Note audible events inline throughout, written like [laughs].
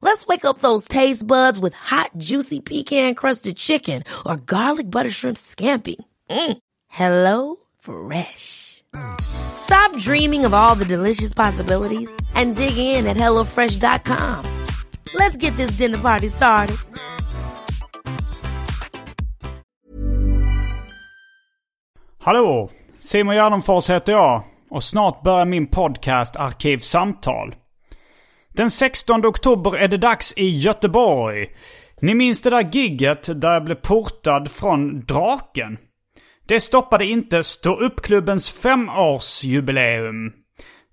Let's wake up those taste buds with hot, juicy pecan crusted chicken or garlic butter shrimp scampi. Mm. Hello Fresh. Stop dreaming of all the delicious possibilities and dig in at HelloFresh.com. Let's get this dinner party started. Hallå! Simon Gärdenfors heter jag och snart börjar min podcast Arkivsamtal. Den 16 oktober är det dags i Göteborg. Ni minns det där gigget där jag blev portad från Draken? Det stoppade inte ståuppklubbens femårsjubileum.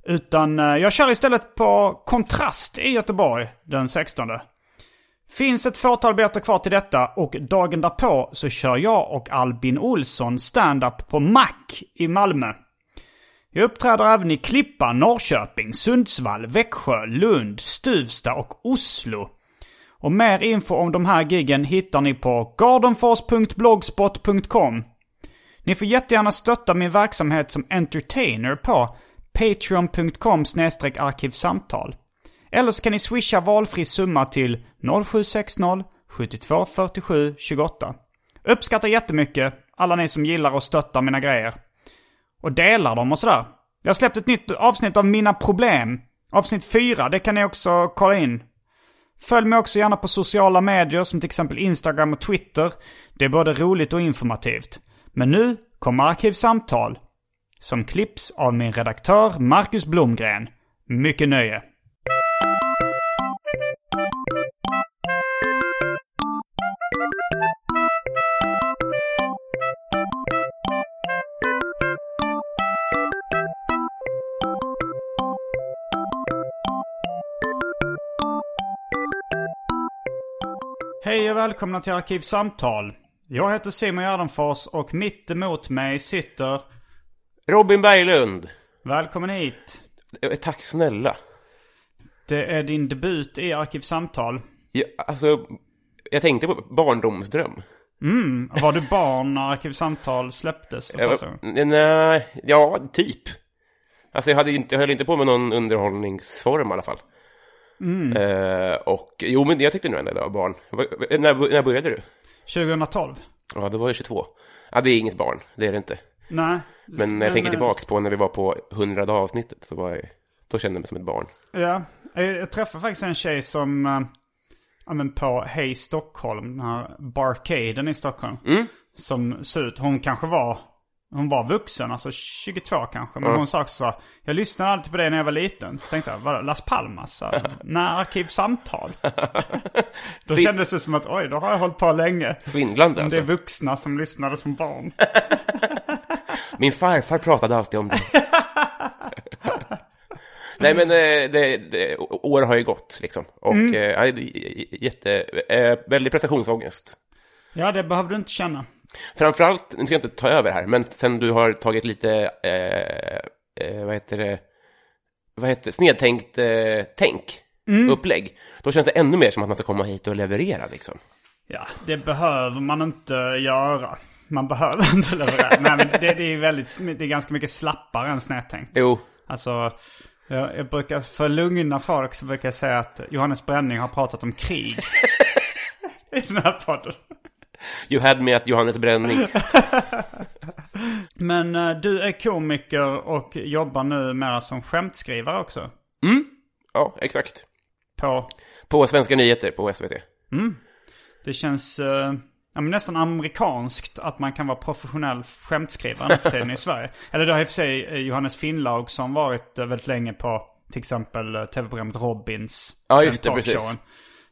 Utan eh, jag kör istället på Kontrast i Göteborg den 16. Finns ett fåtal biljetter kvar till detta och dagen därpå så kör jag och Albin Olsson stand-up på Mac i Malmö. Jag uppträder även i Klippan, Norrköping, Sundsvall, Växjö, Lund, Stuvsta och Oslo. Och mer info om de här giggen hittar ni på gardenfors.blogspot.com. Ni får jättegärna stötta min verksamhet som entertainer på patreon.com arkivsamtal. Eller så kan ni swisha valfri summa till 0760 72 47 28. Uppskattar jättemycket alla ni som gillar och stöttar mina grejer. Och delar dem och sådär. Jag har släppt ett nytt avsnitt av Mina Problem. Avsnitt 4, det kan ni också kolla in. Följ mig också gärna på sociala medier som till exempel Instagram och Twitter. Det är både roligt och informativt. Men nu kommer Arkivsamtal. Som klipps av min redaktör Marcus Blomgren. Mycket nöje. Hej och välkomna till Arkivsamtal. Jag heter Simon Gärdenfors och mitt emot mig sitter... Robin Berglund. Välkommen hit. Eh, Tack snälla. Det är din debut i Arkivsamtal. Jag, alltså, jag tänkte på barndomsdröm. Mm, var du barn när Arkivsamtal släpptes för första gången? Nej, ja, typ. Alltså jag, hade inte, jag höll inte på med någon underhållningsform i alla fall. Eh, och jo, men jag tyckte nog ändå det var barn. När, när började du? 2012? Ja, då var jag 22. Ja, det är inget barn, det är det inte. Nej. Men när jag tänker eh, tillbaks på när vi var på 100 avsnittet så var jag, då kände jag mig som ett barn. Ja, jag, träffade faktiskt en tjej som, äh, ja men på Hej Stockholm, den här barcaden i Stockholm. Mm. Som ser ut, hon kanske var, hon var vuxen, alltså 22 kanske. Men Ja. hon sa också så, jag lyssnade alltid på det när jag var liten. Så tänkte jag, vadå, Las Palmas? Så, Nej, Arkivsamtal. [laughs] då Så- kändes det som att, oj, då har jag hållit på länge. Svindlande Det alltså. är vuxna som lyssnade som barn. [laughs] Min farfar pratade alltid om det. [laughs] Nej men eh, det, det, år har ju gått liksom. Och Mm. det är jätte, eh, väldigt prestationsångest. Ja, det behöver du inte känna. Framförallt, nu ska jag inte ta över här, men sen du har tagit lite, eh, eh, vad heter det, vad heter det, snedtänkt eh, tänk, Mm. upplägg. Då känns det ännu mer som att man ska komma hit och leverera liksom. Ja, det behöver man inte göra. Man behöver [laughs] inte leverera. Nej, men det, det är väldigt, det är ganska mycket slappare än snedtänkt. Jo, Alltså, jag, jag brukar, för lugna folk så brukar jag säga att Johannes Bränning har pratat om krig. [laughs] [laughs] I den här podden. You had me at Johannes Bränning. [laughs] Men eh, du är komiker och jobbar nu mer som skämtskrivare också. Ja, exakt. På, På Svenska nyheter på SVT. det känns eh, ja, nästan amerikanskt att man kan vara professionell skämtskrivare nu för tiden i Sverige. [laughs] Eller det har i och för sig eh, Johannes Finnlaug som varit eh, väldigt länge på till exempel eh, tv-programmet Robins. Ja, just det, precis.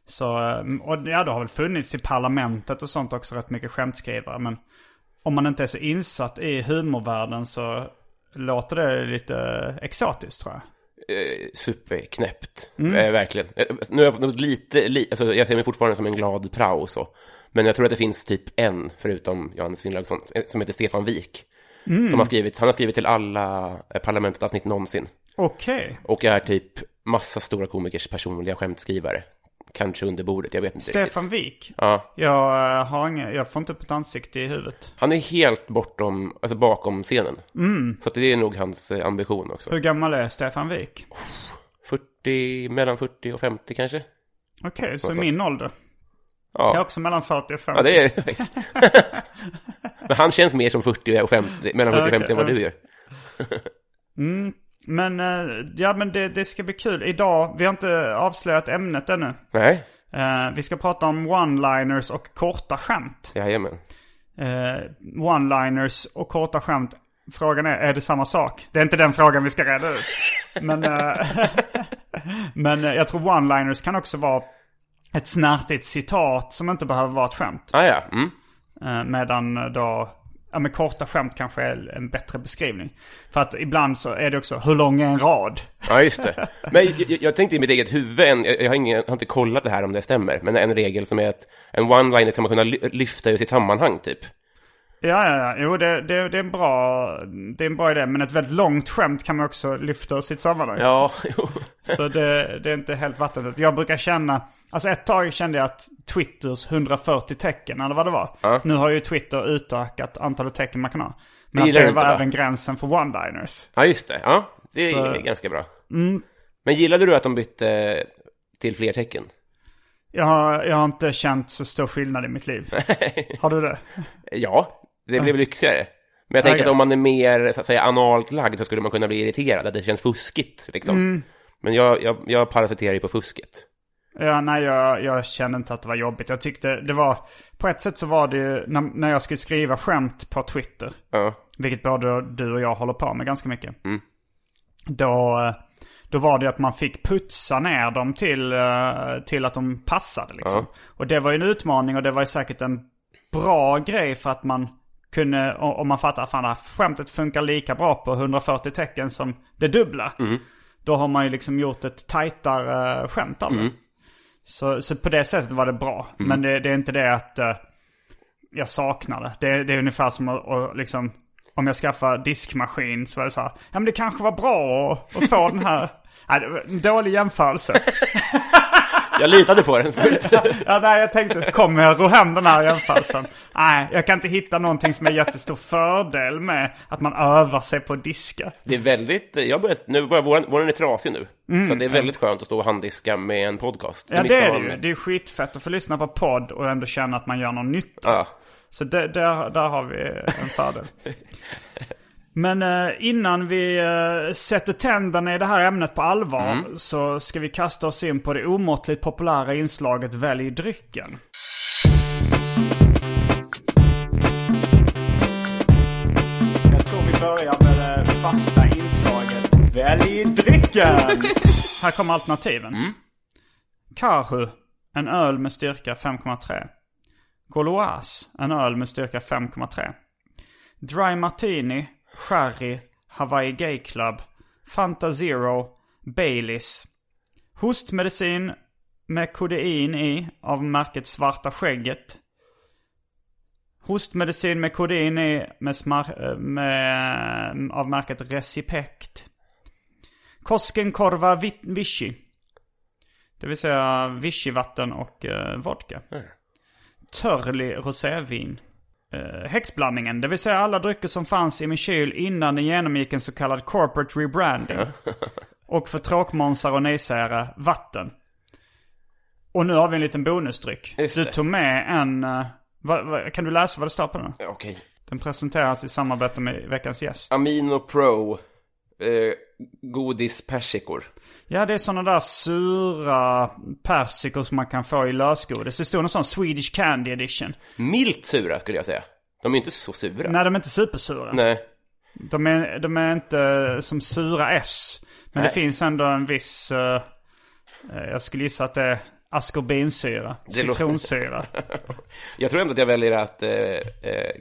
Så, eh, och ja, det har väl funnits i parlamentet och sånt också rätt mycket skämtskrivare. Men om man inte är så insatt i humorvärlden så låter det lite exotiskt tror jag. eh, superknäppt. Eh, verkligen. Eh, nu har jag fått lite, li, alltså, jag ser mig fortfarande som en glad prao så. Men jag tror att det finns typ en, förutom Johannes Finnlaugsson, som heter Stefan Wik. Mm. Som har skrivit, han har skrivit till alla Parlamentet-avsnitt någonsin. Okej. Och är typ massa stora komikers personliga skämtskrivare. Kanske under bordet, jag vet inte Stefan. Wik. Ja, Jag, eh, har inga, jag får inte upp ett ansikte i huvudet. han är helt bortom, alltså bakom scenen. Mm. Så att det är nog hans eh, ambition också. Hur gammal är Stefan Wik? 40, mellan 40 och 50 kanske? Okej, så Något min ålder. Jag är Ja, också mellan 40 och 50. ja det är visst. [laughs] Men han känns mer som 40 och 50, mellan 40 och 50 än vad du gör. Men, eh, ja men det, det ska bli kul. Idag, vi har inte avslöjat ämnet ännu. Nej, Eh, vi ska prata om one-liners och korta skämt. jajamän. Eh, one-liners och korta skämt. Frågan är, är det samma sak? Det är inte den frågan vi ska reda ut. Men, [laughs] men jag tror one-liners kan också vara ett snärtigt citat som inte behöver vara ett skämt. Ah, ja, mm. Medan då, ja men korta skämt kanske är en bättre beskrivning. För att ibland så är det också, hur lång är en rad? Ja, just det. Men jag, jag tänkte i mitt eget huvud, en, jag, har ingen, jag har inte kollat det här om det stämmer, men en regel som är att en one-liner ska man kunna lyfta ur sitt sammanhang, typ. Ja, ja, ja. Jo, det, det, det, är en bra, det är en bra idé. Men ett väldigt långt skämt kan man också lyfta ur sitt sammanhang. Ja, [laughs] jo. Så det, det är inte helt vattentätt. Jag brukar känna, alltså ett tag kände jag att Twitters 140 tecken, eller vad det var. Ja. Nu har ju Twitter utökat antalet tecken man kan ha. Det Men det inte, var va? även gränsen för one-liners. ja just det. Ja, det är, Så- det ganska bra. Mm. Men gillade du att de bytte till fler tecken? Jag har, jag har inte känt så stor skillnad i mitt liv. [laughs] Har du det? Ja, det blev lyxigare. Men jag tänker Okej. att om man är mer, så att säga, analt lagd så skulle man kunna bli irriterad, att det känns fuskigt, liksom. Mm. Men jag, jag, jag parasiterar ju på fusket. Ja, nej, jag, jag kände inte att det var jobbigt. Jag tyckte det var, på ett sätt så var det ju, när, när jag skulle skriva skämt på Twitter, Ja, vilket både du och jag håller på med ganska mycket. Mm. Då, då var det att man fick putsa ner dem till, eh, till att de passade liksom. Och det var ju en utmaning och det var ju säkert en bra grej för att man kunde, om man fattar, fan det här skämtet funkar lika bra på 140 tecken som det dubbla. Då har man ju liksom gjort ett tajtare skämt av det. Så, så på det sättet var det bra. Men det, det är inte det att eh, jag saknar det. det. Det är ungefär som att, att liksom, om jag skaffar diskmaskin så var det så här, ja men det kanske var bra att, att få den här. [laughs] Nej, det var en dålig jämförelse. [laughs] jag litade på den förut. Ja, nej, jag tänkte, kommer jag ro hem den här jämförelsen? Nej, jag kan inte hitta någonting som är jättestor fördel med att man övar sig på att diska. Det är väldigt, jag har börjat, nu börjar våran, våran är trasig nu. Så det är väldigt skönt att stå och handdiska med en podcast. Ja, det är det ju. Det är skitfett att få lyssna på podd och ändå känna att man gör någon nytta. Ja. Så det, där, där har vi en fördel. [laughs] Men eh, innan vi eh, sätter tänderna i det här ämnet på allvar så ska vi kasta oss in på det omåttligt populära inslaget Välj drycken. Jag tror vi börjar med det fasta inslaget Välj drycken! [laughs] här kommer alternativen. Karhu, en öl med styrka 5,3. Gauloise, en öl med styrka 5,3. Dry Martini, Sherry, Hawaii Gay Club, Fanta Zero, Baileys. Hostmedicin med kodein i av märket Svarta Skägget. Hostmedicin med kodein i med, smar- eh, med, av märket Recipect. Koskenkorva Vi- Vichy. Det vill säga vichyvatten och eh, vodka. Törlig rosévin. Eh, häxblandningen, det vill säga alla drycker som fanns i min kyl innan den genomgick en så kallad corporate rebranding. [laughs] och för tråkmånsar och nejsägare, vatten. Och nu har vi en liten bonusdryck. Just Du det. tog med en... eh, vad- vad- kan du läsa vad det står på den? Ja, Okej. Den presenteras i samarbete med veckans gäst. Amino Pro, eh, godispersikor. Ja, det är sådana där sura persikor som man kan få i lösgodis. Det står någon sån Swedish Candy Edition. Milt sura skulle jag säga. De är inte så sura. Nej, de är inte supersura. Nej. De är, de är inte som sura S. Men Nej. det finns ändå en viss... eh, jag skulle gissa att det är askorbinsyra. Det Citronsyra. [laughs] Jag tror ändå att jag väljer att eh, eh,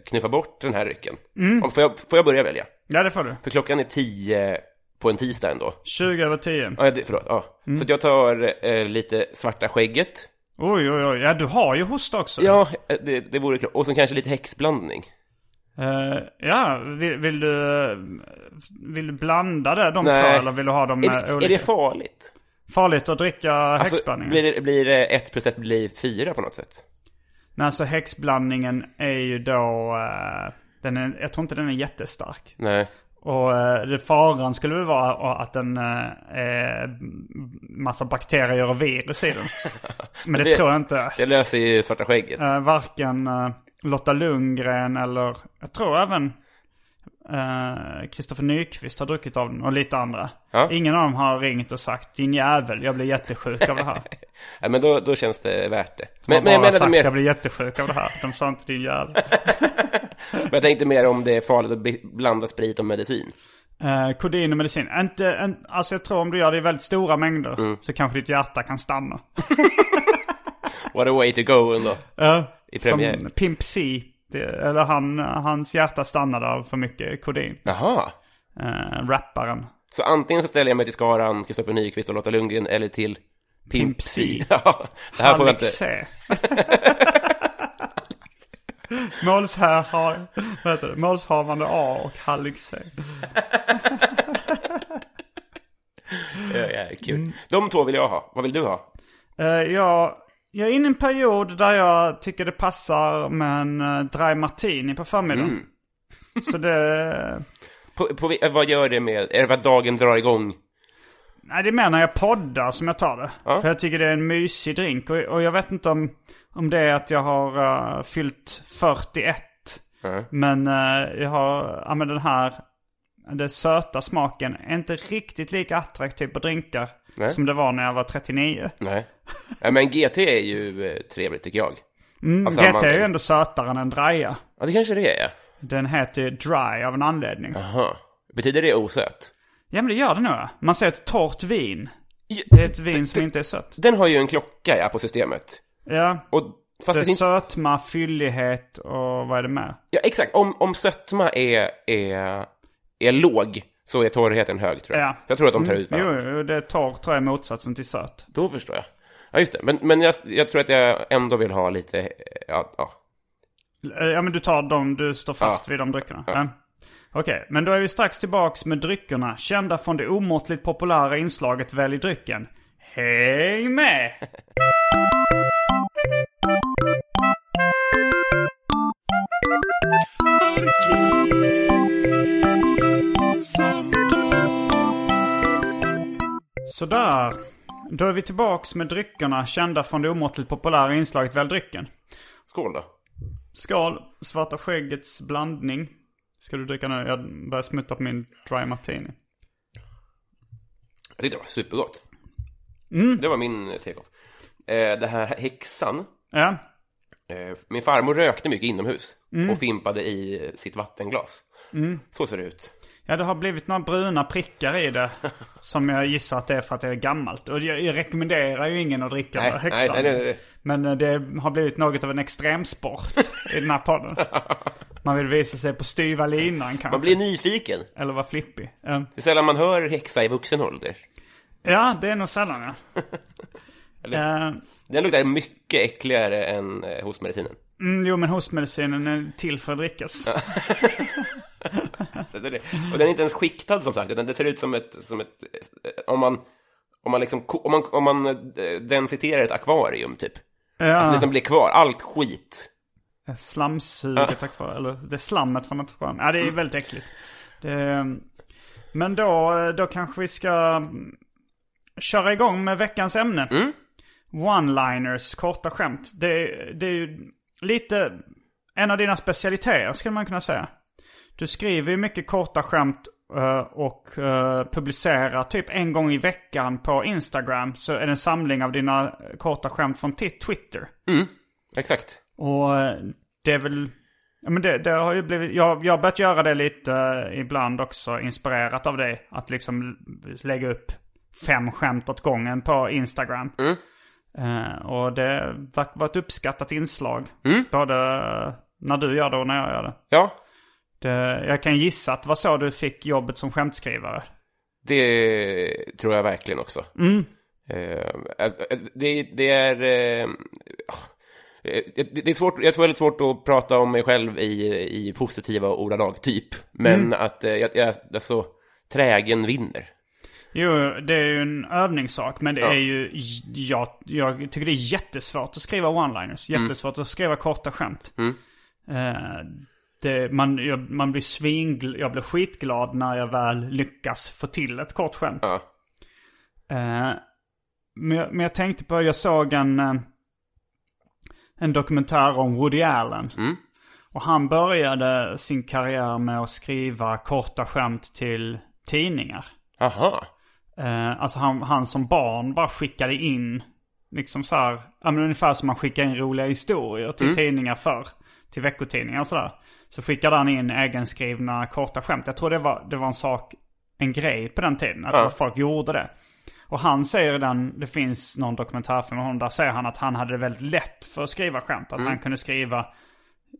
knuffa bort den här rycken. Mm. Får, jag, får jag börja välja? ja, det får du. För klockan är tio på en tisdag ändå. 20 över 10. Ja, det, förlåt. Ja. Så att jag tar eh, lite svarta skägget. Oj, oj, oj. Ja, du har ju hosta också. Ja, det, det vore klart. Och sen kanske lite häxblandning. Eh, ja, vill, vill, du, vill du blanda det, de Nej. två? Eller vill du ha dem Är eh, olika? är det farligt? Farligt att dricka Alltså, häxblandningen? blir, det, blir det ett plus ett blir fyra på något sätt? Nej, alltså häxblandningen är ju då... eh, den är, jag tror inte den är jättestark. Nej. Och eh, det faran skulle väl vara att den eh, är massa bakterier och virus i den. [laughs] Men det, Det- tror jag inte. Det löser ju svarta skägget. Eh, varken eh, Lotta Lundgren eller jag tror även Kristoffer Nyqvist har druckit av den och lite andra. Ja. Ingen av dem har ringt och sagt din jävel, jag blir jättesjuk av det här. [laughs] Ja, men då, då känns det värt det. Men, Men, men, jag menade sagt mer, jag blir jättesjuk av det här. De sa inte din jävel. [laughs] men jag tänkte mer om det är farligt att blanda sprit och medicin. Eh, kodin och medicin. Inte, en, alltså jag tror om du gör det i väldigt stora mängder Mm. så kanske ditt hjärta kan stanna. [laughs] What a way to go ändå. Ja, I premiär. Som Pimp C. Eller han, hans hjärta stannade av för mycket kodin. Jaha. Uh, rapparen. Så antingen så ställer jag mig till skaran Kristoffer Nyqvist och Lotta Lundgren eller till Pimp C. [laughs] Ja, det här får jag inte... C. [laughs] Målsha- har, vad heter det? Målshavande A och Hallig. [laughs] Ja, ja, kul. Mm. De två vill jag ha. Vad vill du ha? Eh, jag, jag är inne i en period där jag tycker det passar med en uh, dry martini på förmiddagen. Mm. [laughs] Så det... På, på, vad gör det med... Är det att dagen drar igång? Nej, det är mer när jag poddar som jag tar det. Ja. För jag tycker det är en mysig drink. Och, och jag vet inte om, om det är att jag har eh, fyllt 41. Ja. Men eh, jag har, ja men den här, den söta smaken är inte riktigt lika attraktiv på drinkar. Nej. Som det var när jag var 39. Nej. Ja, men GT är ju eh, trevligt tycker jag. Mm, samma GT är ju ändå sötare än en draja. Ja, det kanske det är. Den heter ju dry av en anledning. Aha. Betyder det osött? Ja men det gör det nog. Man säger ett torrt vin. Det är ett vin som inte är sött. Den har ju en klocka ja, på systemet. Ja. Och fast Det är finns... sötma, fyllighet och vad är det med? Ja, exakt. Om, om sötma är, är, är låg så är torrheten hög tror jag. Ja. Så jag tror att de tar ut Jo, varandra. jo, det är torr tror jag är motsatsen till söt. Då förstår jag. Ja, just det. Men, men jag, jag tror att jag ändå vill ha lite... Ja, ja. Eh, Ja men du tar dem, du står fast Ja. vid de dryckerna? Ja. Okej, men då är vi strax tillbaks med dryckerna. Kända från det omåttligt populära inslaget Välj drycken. Häng med! Sådär. Då är vi tillbaks med dryckerna kända från det omåttligt populära inslaget Välj drycken. Skål då. Skål, svarta skäggets blandning. Ska du dricka nu? Jag börjar smutta på min dry martini. Jag tyckte det var supergott. Mm. Det var min eh, take-off. Eh, det här häxan. Ja, Eh, min farmor rökte mycket inomhus. Mm. Och fimpade i sitt vattenglas. Så ser det ut. Ja det har blivit några bruna prickar i det. [laughs] som jag gissar att det är för att det är gammalt. Och jag, jag rekommenderar ju ingen att dricka Nej, häxblandning. nej, nej, nej. Men eh, det har blivit något av en extremsport i den här podden. [laughs] Man vill visa sig på styva linan kanske. Man blir nyfiken. Eller vara flippig. Ja. Det är sällan man hör häxa i vuxen ålder. ja, det är nog sällan ja. [laughs] Eller- Eh, Den luktar mycket äckligare än eh, hostmedicinen. Mm, jo men hostmedicinen är till för att drickas. [laughs] Så det är det. Och den är inte ens skiktad som sagt, utan det ser ut som ett... Som ett eh, om man... Om man liksom... Om man, om man eh, densiterar ett akvarium, typ. Ja. Alltså det som blir kvar, allt skit. Slamsuget är kvar, eller det är slammet från skön. Ja, det är väldigt äckligt. Det, men då, då kanske vi ska mm, köra igång med veckans ämne. One-liners, korta skämt. Det, det är ju lite en av dina specialiteter skulle man kunna säga. Du skriver ju mycket korta skämt eh, och eh, publicerar typ en gång i veckan på Instagram. Så är det en samling av dina korta skämt från Twitter. Exakt. Och eh, det är väl... Men det, det har ju blivit... Jag, jag har börjat göra det lite ibland också, inspirerat av det. Att liksom lägga upp fem skämt åt gången på Instagram. Eh, och det varit ett uppskattat inslag. Både eh, när du gör det och när jag gör det. Ja, det. Jag kan gissa att det var så du fick jobbet som skämtskrivare. det tror jag verkligen också. Eh, eh, det, det är... eh, eh, det är, svårt, det är väldigt svårt att prata om mig själv i, i positiva ordalag, typ. Men att eh, jag, jag, alltså, trägen vinner. Jo, det är ju en övningssak. Men det Ja. är ju... Jag, jag tycker det är jättesvårt att skriva one-liners. Jättesvårt att skriva korta skämt. Eh, det, man, jag, man blir svingl, Jag blir skitglad när jag väl lyckas få till ett kort skämt. Ja. Eh, men, jag, men jag tänkte på, jag såg en, eh, en dokumentär om Woody Allen. Och han började sin karriär med att skriva korta skämt till tidningar. Aha. Eh, alltså han, han som barn bara skickade in, liksom så här, ja men ungefär som man skickar in roliga historier till tidningar förr. Till veckotidningar och sådär. Så skickade han in egenskrivna korta skämt. Jag tror det var, det var en sak, en grej på den tiden. Att folk gjorde det. Och han säger i den, det finns någon dokumentärfilm om honom, där säger han att han hade det väldigt lätt för att skriva skämt. Att han kunde skriva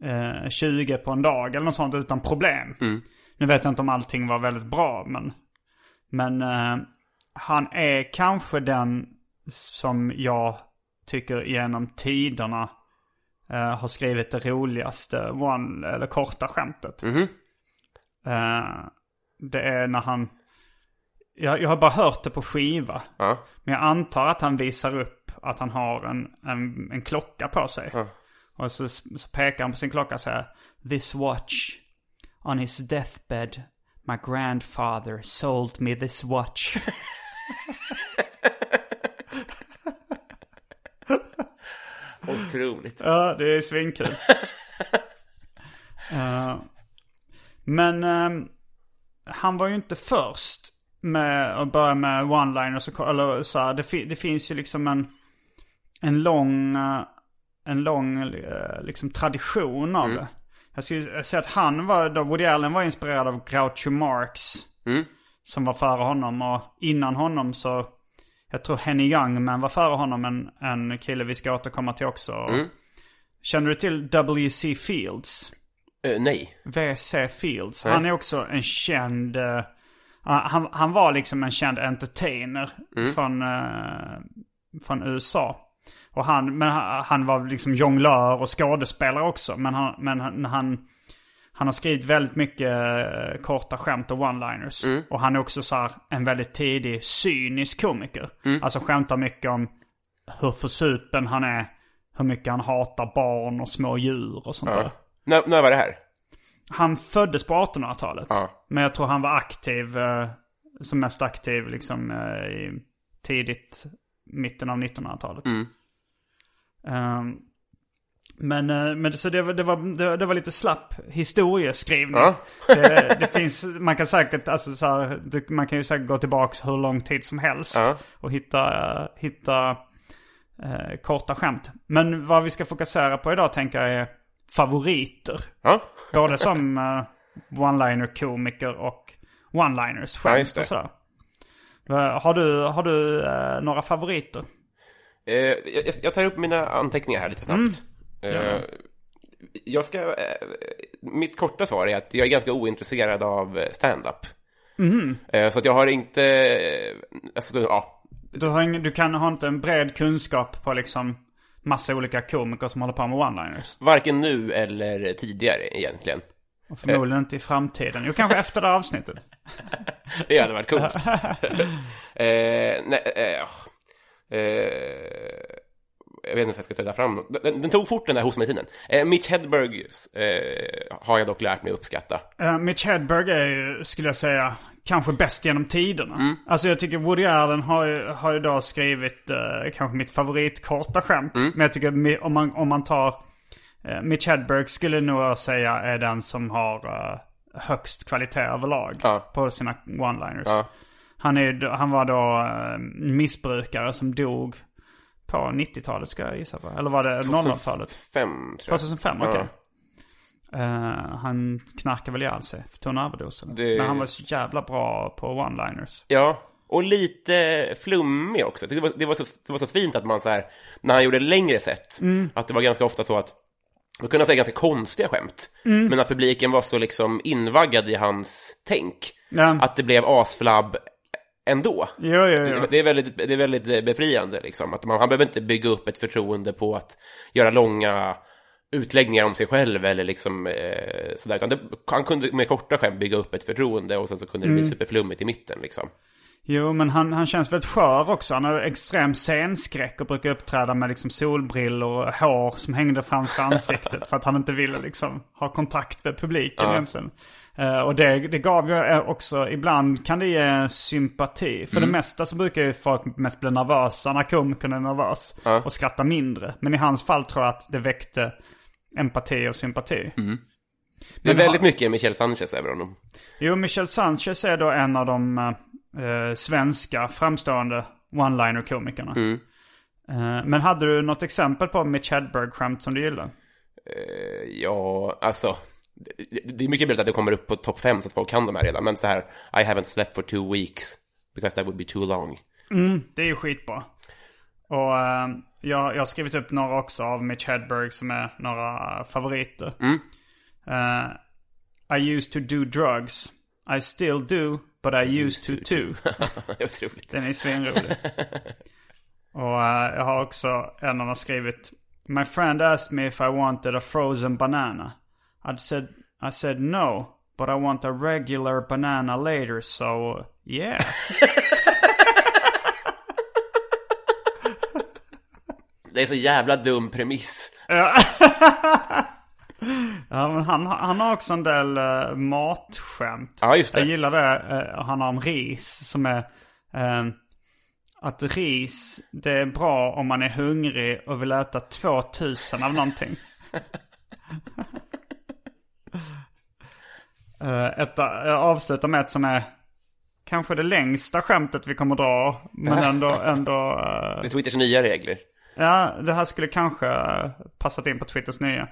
eh, 20 på en dag eller något sånt utan problem. Nu vet jag inte om allting var väldigt bra, men men eh, han är kanske den som jag tycker genom tiderna eh, har skrivit det roligaste one, eller korta skämtet. Eh, det är när han... Jag, jag har bara hört det på skiva. Ja. Men jag antar att han visar upp att han har en, en, en klocka på sig. Och så, så pekar han på sin klocka och säger This watch on his deathbed my grandfather sold me this watch. [laughs] [laughs] Otroligt. ja, det är svinkul. [laughs] Eh, men ehm, han var ju inte först med att börja med one-liners. och- Eller så här, det, fi- det finns ju liksom en, en lång, eh, en lång eh, liksom tradition av det. Jag skulle säga att han var, då Woody Allen var inspirerad av Groucho Marx. Som var före honom och innan honom så, jag tror Henny Youngman var före honom, en, en kille vi ska återkomma till också. Känner du till W.C. Fields? Eh, nej. V.C. Fields. Nej. Han är också en känd... eh, han, han var liksom en känd entertainer från, eh, från USA. Och han, men han, han var liksom jonglör och skådespelare också. Men han, men han, han, han har skrivit väldigt mycket eh, korta skämt och one-liners. Och han är också så här en väldigt tidig cynisk komiker. Alltså skämtar mycket om hur försupen han är. Hur mycket han hatar barn och små djur och sånt där. Ja. När, när var det här? Han föddes på 1800-talet. Ja. Men jag tror han var aktiv, eh, som mest aktiv liksom eh, i tidigt, mitten av 1900-talet. Ehm, men, eh, men så det, var- det, var, det, det var lite slapp historieskrivning. Ja. det, det finns, man kan säkert, alltså så här, man kan ju säkert gå tillbaka hur lång tid som helst. Ja. Och hitta, eh, hitta eh, korta skämt. Men vad vi ska fokusera på idag tänker jag är favoriter. Ja. Både som uh, one-liner-komiker och one-liners skämt och sådär. Eh, Har du, har du eh, några favoriter? Eh, jag, jag tar upp mina anteckningar här lite snabbt. Eh, jag ska... Eh, mitt korta svar är att jag är ganska ointresserad av eh, stand-up. Eh, så att jag har inte... Alltså, ja. Du har, ingen, du kan, har inte en bred kunskap på liksom massa olika komiker som håller på med one-liners. Varken nu eller tidigare egentligen. Och förmodligen inte i framtiden. Jo, kanske efter det här avsnittet. [laughs] Det hade varit coolt. [laughs] eh, nej, eh, eh, jag vet inte om jag ska ta fram. Den, den tog fort den där hos mig tiden. Eh, Mitch Hedberg eh, har jag dock lärt mig uppskatta. Uh, Mitch Hedberg är ju, skulle jag säga, kanske bäst genom tiderna. Alltså jag tycker Woody Allen har ju, har ju då skrivit eh, kanske mitt favoritkorta skämt. Men jag tycker om man, om man tar uh, Mitch Hedberg skulle nog säga är den som har eh, högst kvalitet överlag Ja. på sina one-liners. Ja. Han, är, han var då eh, missbrukare som dog på 90-talet ska jag gissa på. Eller var det 00-talet? Fem, tror jag. 2005, Ja. okej. Eh, han knarkade väl ihjäl sig, tog en överdos. Det- Men han var så jävla bra på one-liners. Ja, och lite flummig också. Det var, det var, så, det var så fint att man så här, när han gjorde längre set, att det var ganska ofta så att då kunde han säga ganska konstiga skämt, men att publiken var så liksom invaggad i hans tänk. Ja. Att det blev asflabb ändå. Jo, jo, jo. Det är väldigt, det är väldigt befriande, liksom. Att man, han behöver inte bygga upp ett förtroende på att göra långa utläggningar om sig själv eller liksom eh, sådär. Utan det, han kunde med korta skämt bygga upp ett förtroende och sen så kunde det bli superflummigt i mitten, liksom. Jo, men han, han känns väldigt skör också. Han har extrem scenskräck och brukar uppträda med liksom solbrillor och hår som hängde framför ansiktet. för att han inte ville liksom ha kontakt med publiken egentligen. Eh, och det, det gav ju eh, också, ibland kan det ge sympati. För det mesta så brukar ju folk mest bli nervösa när komikern är nervös. Och skratta mindre. Men i hans fall tror jag att det väckte empati och sympati. Det är Men väldigt ha- mycket Michel Sanchez över honom. Jo, Michel Sanchez är då en av de eh, svenska framstående one-liner-komikerna. Eh, men hade du något exempel på Mitch Hedberg-skämt som du gillar? Eh, ja, alltså. Det, är mycket möjligt att det kommer upp på topp fem så att folk kan de här redan. Men så här, I haven't slept for two weeks because that would be too long. Det är ju skitbra. Och eh, jag, jag har skrivit upp några också av Mitch Hedberg som är några favoriter. Eh, I used to do drugs. I still do, but I used to too. [laughs] Otroligt. Den är svinrolig. Och eh, jag har också en av dem skrivit My friend asked me if I wanted a frozen banana. I said, I said no, but I want a regular banana later, so yeah. [laughs] Det är så jävla dum premiss. [laughs] Ja, men han, han har också en del uh, matskämt. Ja, just det. Jag gillar det. eh, han har om ris som är... eh, att ris, det är bra om man är hungrig och vill äta 2000 av någonting. [laughs] uh, ett, jag avslutar med ett som är kanske det längsta skämtet vi kommer dra. Men ändå, ändå eh, [laughs] Det är Twitters nya regler. Ja, det här skulle kanske eh, passat in på Twitters nya.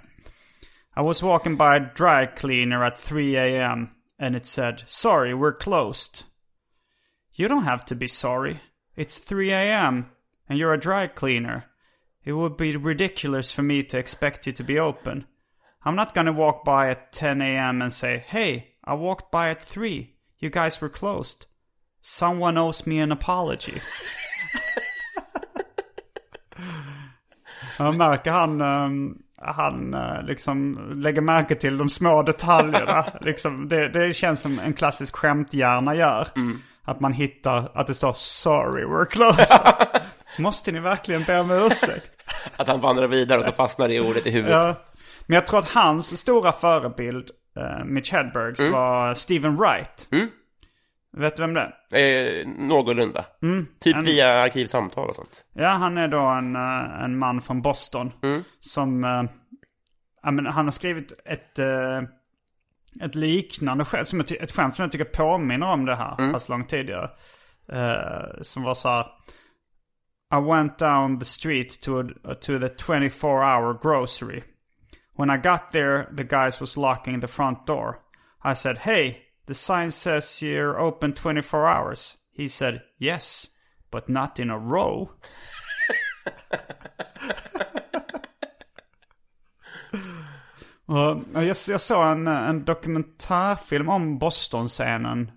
I was walking by a dry cleaner at 3 a.m. and it said, Sorry, we're closed. You don't have to be sorry. It's 3 a.m. and you're a dry cleaner. It would be ridiculous for me to expect you to be open. I'm not gonna walk by at 10 a.m. and say, Hey, I walked by at 3. You guys were closed. Someone owes me an apology. Man märker han, ehm, han eh, liksom lägger märke till de små detaljerna. [laughs] liksom, det, det känns som en klassisk skämthjärna gör. Att man hittar att det står sorry we're closed. [laughs] Måste ni verkligen be om ursäkt? Att han vandrar vidare och så fastnar det ordet i huvudet. Ja. Men jag tror att hans stora förebild, uh, Mitch Hedbergs, var Stephen Wright. Vet du vem det är? Eh, någorlunda. Typ via arkivsamtal och sånt. Ja, han är då en, eh, en man från Boston. Som, eh, men han har skrivit ett, eh, ett liknande skämt, som jag ett skämt som jag tycker påminner om det här, fast långt tidigare. Eh, som var så här. I went down the street to, a, to the 24 hour grocery. When I got there, the guys was locking the front door. I said, hey, the sign says you're open 24 hours. He said, yes, but not in a row. Och jag, jag såg en, en dokumentärfilm om Boston-scenen.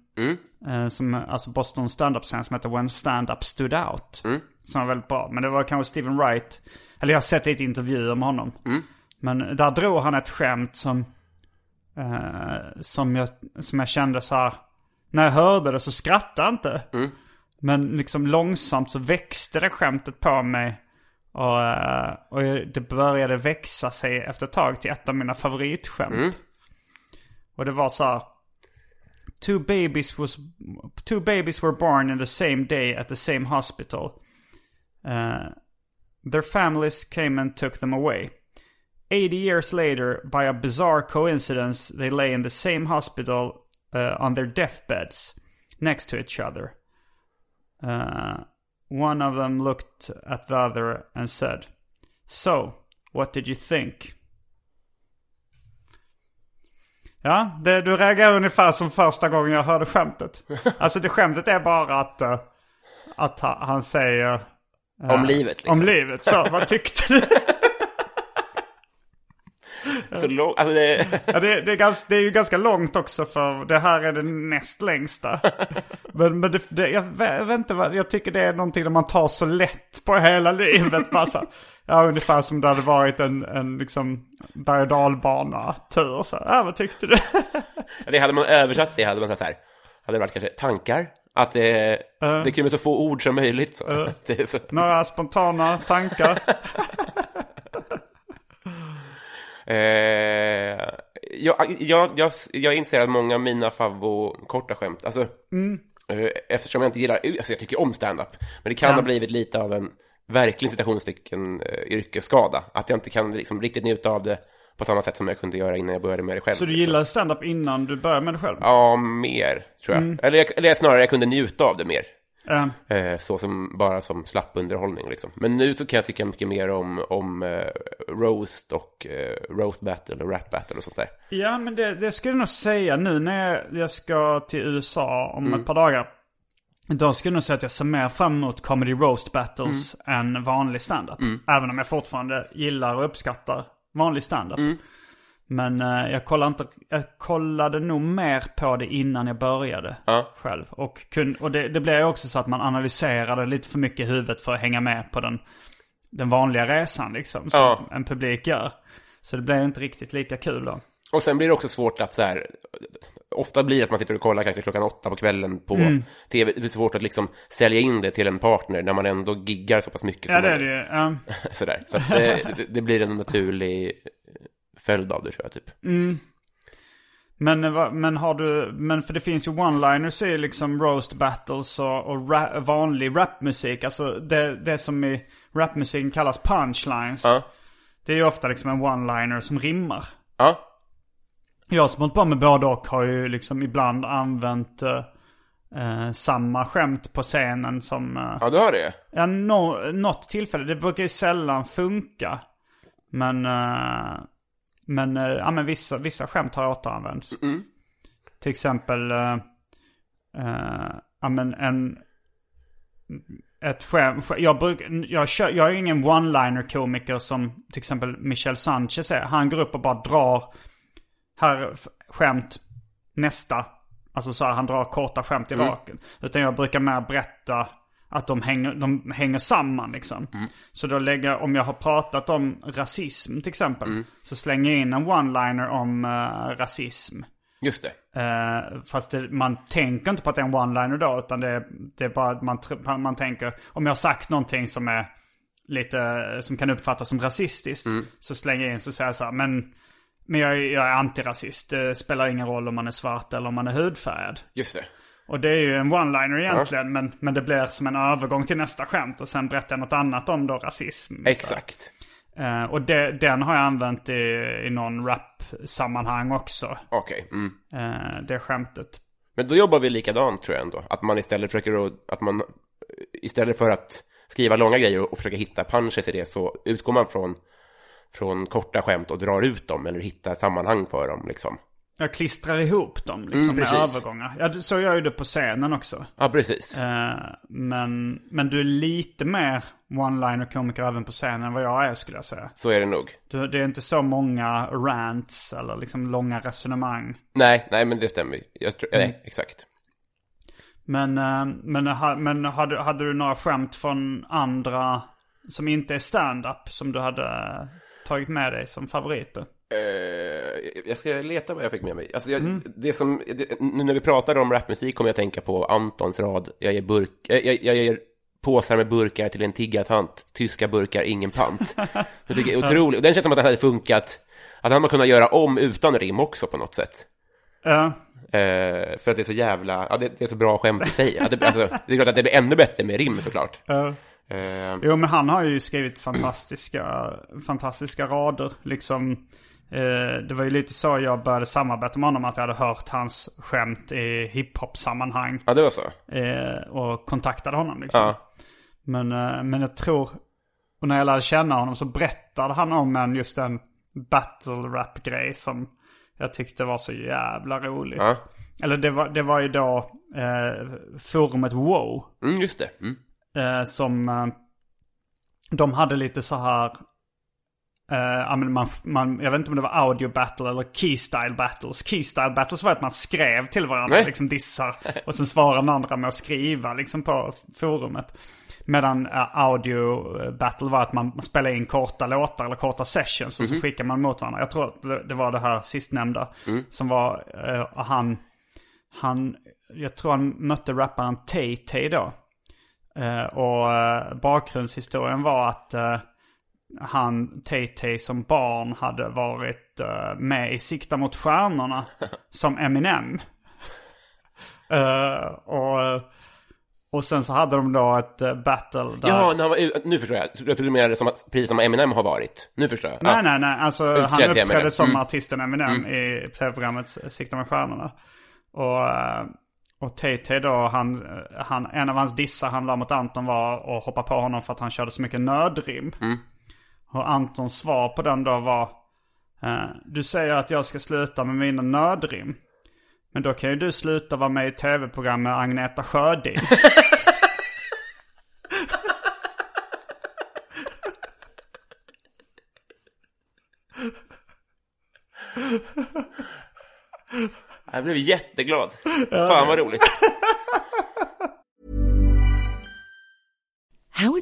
Eh, som, alltså Boston stand-up-scen som heter When Stand-Up Stood Out. Som var väldigt bra. Men det var kanske Stephen Wright. Eller jag har sett lite intervjuer med honom. Men där drog han ett skämt som, eh, som, jag, som jag kände så här. När jag hörde det så skrattade jag inte. Men liksom långsamt så växte det skämtet på mig. Och, eh, och det började växa sig efter ett tag till ett av mina favoritskämt. Och det var så här. Two babies, was, two babies were born in the same day at the same hospital. Uh, their families came and took them away. 80 years later, by a bizarre coincidence, they lay in the same hospital uh, on their deathbeds, next to each other. Uh, one of them looked at the other and said, So, what did you think? Ja, det, du reagerar ungefär som första gången jag hörde skämtet. [laughs] Alltså det skämtet är bara att, eh, att ha- han säger... eh, Om livet liksom. Om livet, så vad tyckte du? [laughs] [laughs] så långt. Alltså det... [laughs] Ja, det, det, är ganska, det är ju ganska långt också för det här är det näst längsta. [laughs] Men, men det, det, jag, vet inte jag tycker det är någonting där man tar så lätt på hela livet. Bara så, ja, ungefär som det hade varit en, en liksom berg och dalbana-tur. Så, ja, vad tyckte du? det hade man översatt det hade man sagt så här. Hade det varit kanske tankar? Att det, uh. det kunde så få ord som möjligt. Så. Uh. så. Några spontana tankar? Eh, jag, jag, jag, jag inser att många av mina favvo-korta skämt, alltså, mm. eh, eftersom jag inte gillar, alltså jag tycker om stand-up, men det kan ja. ha blivit lite av en verkligen citationstecken eh, yrkesskada. Att jag inte kan liksom, riktigt njuta av det på samma sätt som jag kunde göra innan jag började med det själv. Så du liksom. gillar stand-up innan du började med det själv? Ja, mer tror jag. Mm. Eller, eller snarare, jag kunde njuta av det mer. Mm. Eh, så som, bara som slapp underhållning liksom. Men nu så kan jag tycka mycket mer om, om eh, roast och eh, roast battle och rap battle och sånt där. Ja, men det, det skulle jag nog säga nu när jag ska till USA om mm. ett par dagar. Då skulle jag nog säga att jag ser mer fram emot comedy roast battles mm. än vanlig standup. Mm. Även om jag fortfarande gillar och uppskattar vanlig standup. Men uh, jag, kollade inte, jag kollade nog mer på det innan jag började ja. själv. Och, kun, och det, det blev också så att man analyserade lite för mycket i huvudet för att hänga med på den, den vanliga resan liksom. Som ja. en publik gör. Så det blev inte riktigt lika kul då. Och sen blir det också svårt att så här, ofta blir det att man sitter och kollar kanske klockan åtta på kvällen på mm. tv. Det är svårt att liksom sälja in det till en partner när man ändå giggar så pass mycket. Ja, det är det ju. Ja. [laughs] Sådär. Så att det, det, blir en naturlig följd av det tror jag typ. Mm. Men, men har du, men för det finns ju one-liners i liksom roast battles och, och ra, vanlig rapmusik. Alltså det, det som i rapmusiken kallas punchlines. Ja. Det är ju ofta liksom en one-liner som rimmar. Ja. Jag som hållit på med både och har ju liksom ibland använt eh, samma skämt på scenen som... Eh, ja, du har det? Ja, no, något tillfälle. Det brukar ju sällan funka. Men, eh, men, eh, ja, men vissa, vissa skämt har återanvänts. Mm. Till exempel, eh, eh, ja men en... Ett skämt, jag, bruk, jag, kör, jag är ingen one-liner komiker som till exempel Michel Sanchez är. Han går upp och bara drar här skämt nästa. Alltså så här, han drar korta skämt i mm. raken. Utan jag brukar mer berätta att de hänger, de hänger samman liksom. Mm. Så då lägger om jag har pratat om rasism till exempel. Mm. Så slänger jag in en one-liner om uh, rasism. Just det. Uh, fast det, man tänker inte på att det är en one-liner då. Utan det, det är bara att man, man tänker, om jag har sagt någonting som är lite, som kan uppfattas som rasistiskt. Mm. Så slänger jag in så säger jag så här, men men jag, jag är antirasist. Det spelar ingen roll om man är svart eller om man är hudfärgad. Just det. Och det är ju en one-liner egentligen. Ja. Men, men det blir som en övergång till nästa skämt. Och sen berättar jag något annat om då rasism. Exakt. Uh, och det, den har jag använt i, i någon rap-sammanhang också. Okej. Okay. Mm. Uh, det skämtet. Men då jobbar vi likadant tror jag ändå. Att man istället försöker att man istället för att skriva långa grejer och försöka hitta punches i det så utgår man från från korta skämt och drar ut dem eller hittar sammanhang för dem liksom. Jag klistrar ihop dem liksom mm, med övergångar. Ja, så gör ju det på scenen också. Ja, precis. Eh, men, men du är lite mer one-liner komiker även på scenen än vad jag är skulle jag säga. Så är det nog. Du, det är inte så många rants eller liksom långa resonemang. Nej, nej men det stämmer. Jag tror, mm. Nej, exakt. Men, eh, men, men hade, hade du några skämt från andra som inte är stand-up som du hade tagit med dig som favoriter? Uh, jag ska leta vad jag fick med mig. Alltså jag, mm. det som, det, nu när vi pratar om rapmusik kommer jag att tänka på Antons rad. Jag ger, burk, jag, jag, jag ger påsar med burkar till en tiggartant. Tyska burkar, ingen pant. [laughs] jag tycker det är otroligt. Och den känns som att den hade funkat. Att han hade kunnat göra om utan rim också på något sätt. Ja. Uh, för att det är så jävla, ja det, det är så bra skämt i sig. Att det, alltså, det är klart att det blir ännu bättre med rim såklart. Ja. Uh, jo men han har ju skrivit fantastiska, fantastiska rader. Liksom, det var ju lite så jag började samarbeta med honom. Att jag hade hört hans skämt i hiphop-sammanhang. Ja det var så? Uh, och kontaktade honom liksom. Ja. Men, men jag tror, och när jag lärde känna honom så berättade han om en just en battle rap-grej som jag tyckte var så jävla rolig. Ja. Eller det var, det var ju då eh, forumet Wow. Mm, just det. Mm eh, som... Eh, de hade lite så här... Uh, man, man, jag vet inte om det var audio battle eller keystyle battles. Keystyle battles var att man skrev till varandra, Nej. liksom dissar. Och sen svarar den andra med att skriva liksom på forumet. Medan uh, audio battle var att man, man spelade in korta låtar eller korta sessions och så skickar man mot varandra. Jag tror att det, det var det här sistnämnda som var uh, han, han, jag tror han mötte rapparen Tay-Tay då. Eh, och uh, bakgrundshistorien var att eh, han, Tay-Tay som barn hade varit eh, med i Sikta mot stjärnorna [laughs] som Eminem. Eh, och, och sen så hade de då ett eh, battle där... Ja, var, nu förstår jag. Jag trodde du menade som att, precis som Eminem har varit. Nu förstår jag. Nej, ja. nej, nej. Alltså, Utklädd han uppträdde Eminem. som Mm. artisten Eminem i tv-programmet Sikta med stjärnorna. Och, eh, och Tay-Tay då, han, han, en av hans dissar han la mot Anton var att hoppa på honom för att han körde så mycket nödrim. Mm. Och Antons svar på den då var eh, Du säger att jag ska sluta med mina nödrim. Men då kan ju du sluta vara med i tv-program med Agneta Sjödin. [laughs] Jag blev jätteglad. Fan vad roligt.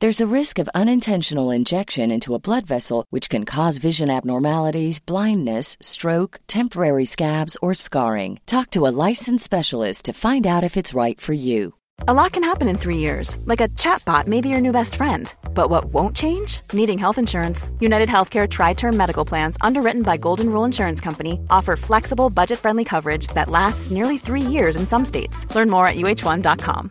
There's a risk of unintentional injection into a blood vessel, which can cause vision abnormalities, blindness, stroke, temporary scabs, or scarring. Talk to a licensed specialist to find out if it's right for you. A lot can happen in three years, like a chatbot may be your new best friend. But what won't change? Needing health insurance. United Healthcare Tri Term Medical Plans, underwritten by Golden Rule Insurance Company, offer flexible, budget friendly coverage that lasts nearly three years in some states. Learn more at uh1.com.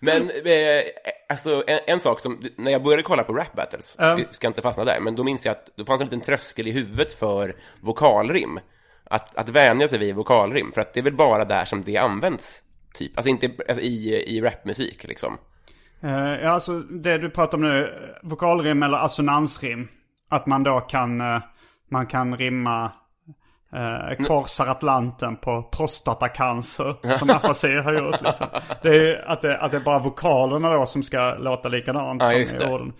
Men eh, alltså en, en sak som, när jag började kolla på rap battles, Ja. vi ska inte fastna där, men då minns jag att det fanns en liten tröskel i huvudet för vokalrim. Att, att vänja sig vid vokalrim, för att det är väl bara där som det används, typ. Alltså inte alltså, i, i rapmusik, liksom. Eh, ja, alltså det du pratar om nu, vokalrim eller assonansrim. Att man då kan, eh, man kan rimma uh, korsar Atlanten på prostatacancer som Afasi har gjort. Liksom. [laughs] Det är att det, att det är bara vokalerna då som ska låta likadant Ja, som i orden.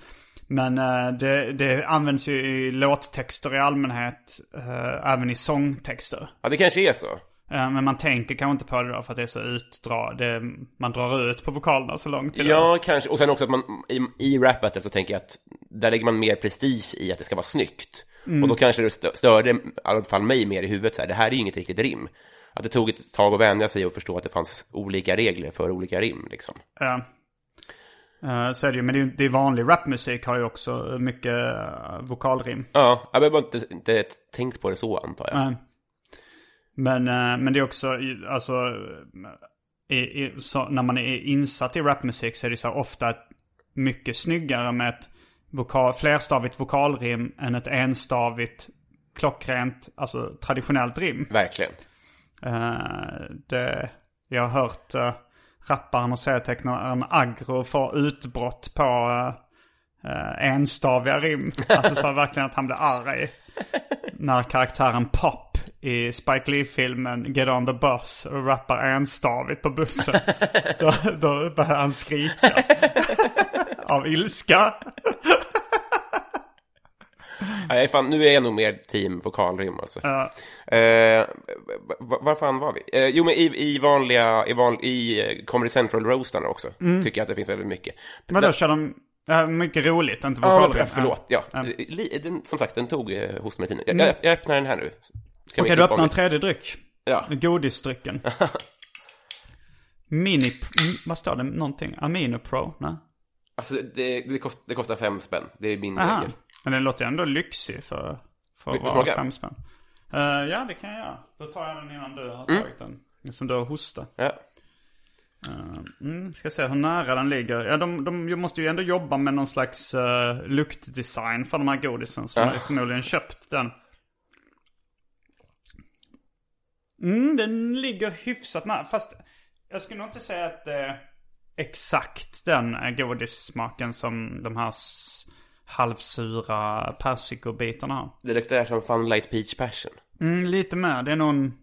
Men eh, det, det används ju i låttexter i allmänhet, eh, även i sångtexter. Ja, det kanske är så. Eh, men man tänker kanske inte på det då för att det är så utdra. Det, man drar ut på vokalerna så långt. till det. Ja, kanske. Och sen också att man i, i rap battle så tänker jag att där lägger man mer prestige i att det ska vara snyggt. Och då kanske det stö- störde, i alla fall mig, mer i huvudet så här, det här är ju inget riktigt rim. Att det tog ett tag att vänja sig och förstå att det fanns olika regler för olika rim, liksom. Ja. Eh, så är det ju. Men det är, ju- det är vanlig rapmusik har ju också mycket eh, vokalrim. Ja, jag har bara inte, inte tänkt på det så, antar jag. Nej. Men, eh, men det är också, alltså, i, i, så, när man är insatt i rapmusik så är det så här ofta mycket snyggare med ett vokal, flerstavigt vokalrim än ett enstavigt klockrent, alltså traditionellt rim. Verkligen. Eh, det, jag har hört uh, rapparen och serietecknaren Agro få utbrott på uh, enstaviga rim. Alltså så verkligen att han blir arg. När karaktären Pop i Spike Lee-filmen Get on the bus och rappar enstavigt på bussen. [laughs] då, då börjar han skrika. Av ilska. Nej, fan, nu är jag nog mer team vokalrim alltså. Ja. Eh, var fan var vi? Eh, jo, men i, i vanliga, i, van, i eh, Comedy Central-roastarna också, Mm. tycker jag att det finns väldigt mycket. Men då Där- kör de... Ja, mycket roligt, inte Ja, vokalrim. förlåt. Ja. Ja. Li- Den, som sagt, den tog eh, hostmedicinen. Jag, jag, jag öppnar den här nu. Okej, du klippa öppnar en tredje dryck. Ja. Godisdrycken. [laughs] Mini... mm, Vad står det? Någonting? Amino Pro? Nej. Alltså, det, det, kost, det kostar fem spänn. Det är min regel. Men den låter ändå lyxig för, för att vara fem spänn. Eh, ja, det kan jag göra. Då tar jag den innan du har tagit den. Som du har hostat. Ja. Mm, ska se hur nära den ligger. Ja, de, de måste ju ändå jobba med någon slags uh, luktdesign för de här godisen. Så de har förmodligen köpt den. Mm, den ligger hyfsat nära. Fast jag skulle nog inte säga att det är exakt den eh, godissmaken som de här halvsura persikobitarna. Det luktar som Fun Light Peach Passion. Mm, lite mer. Det är nog en...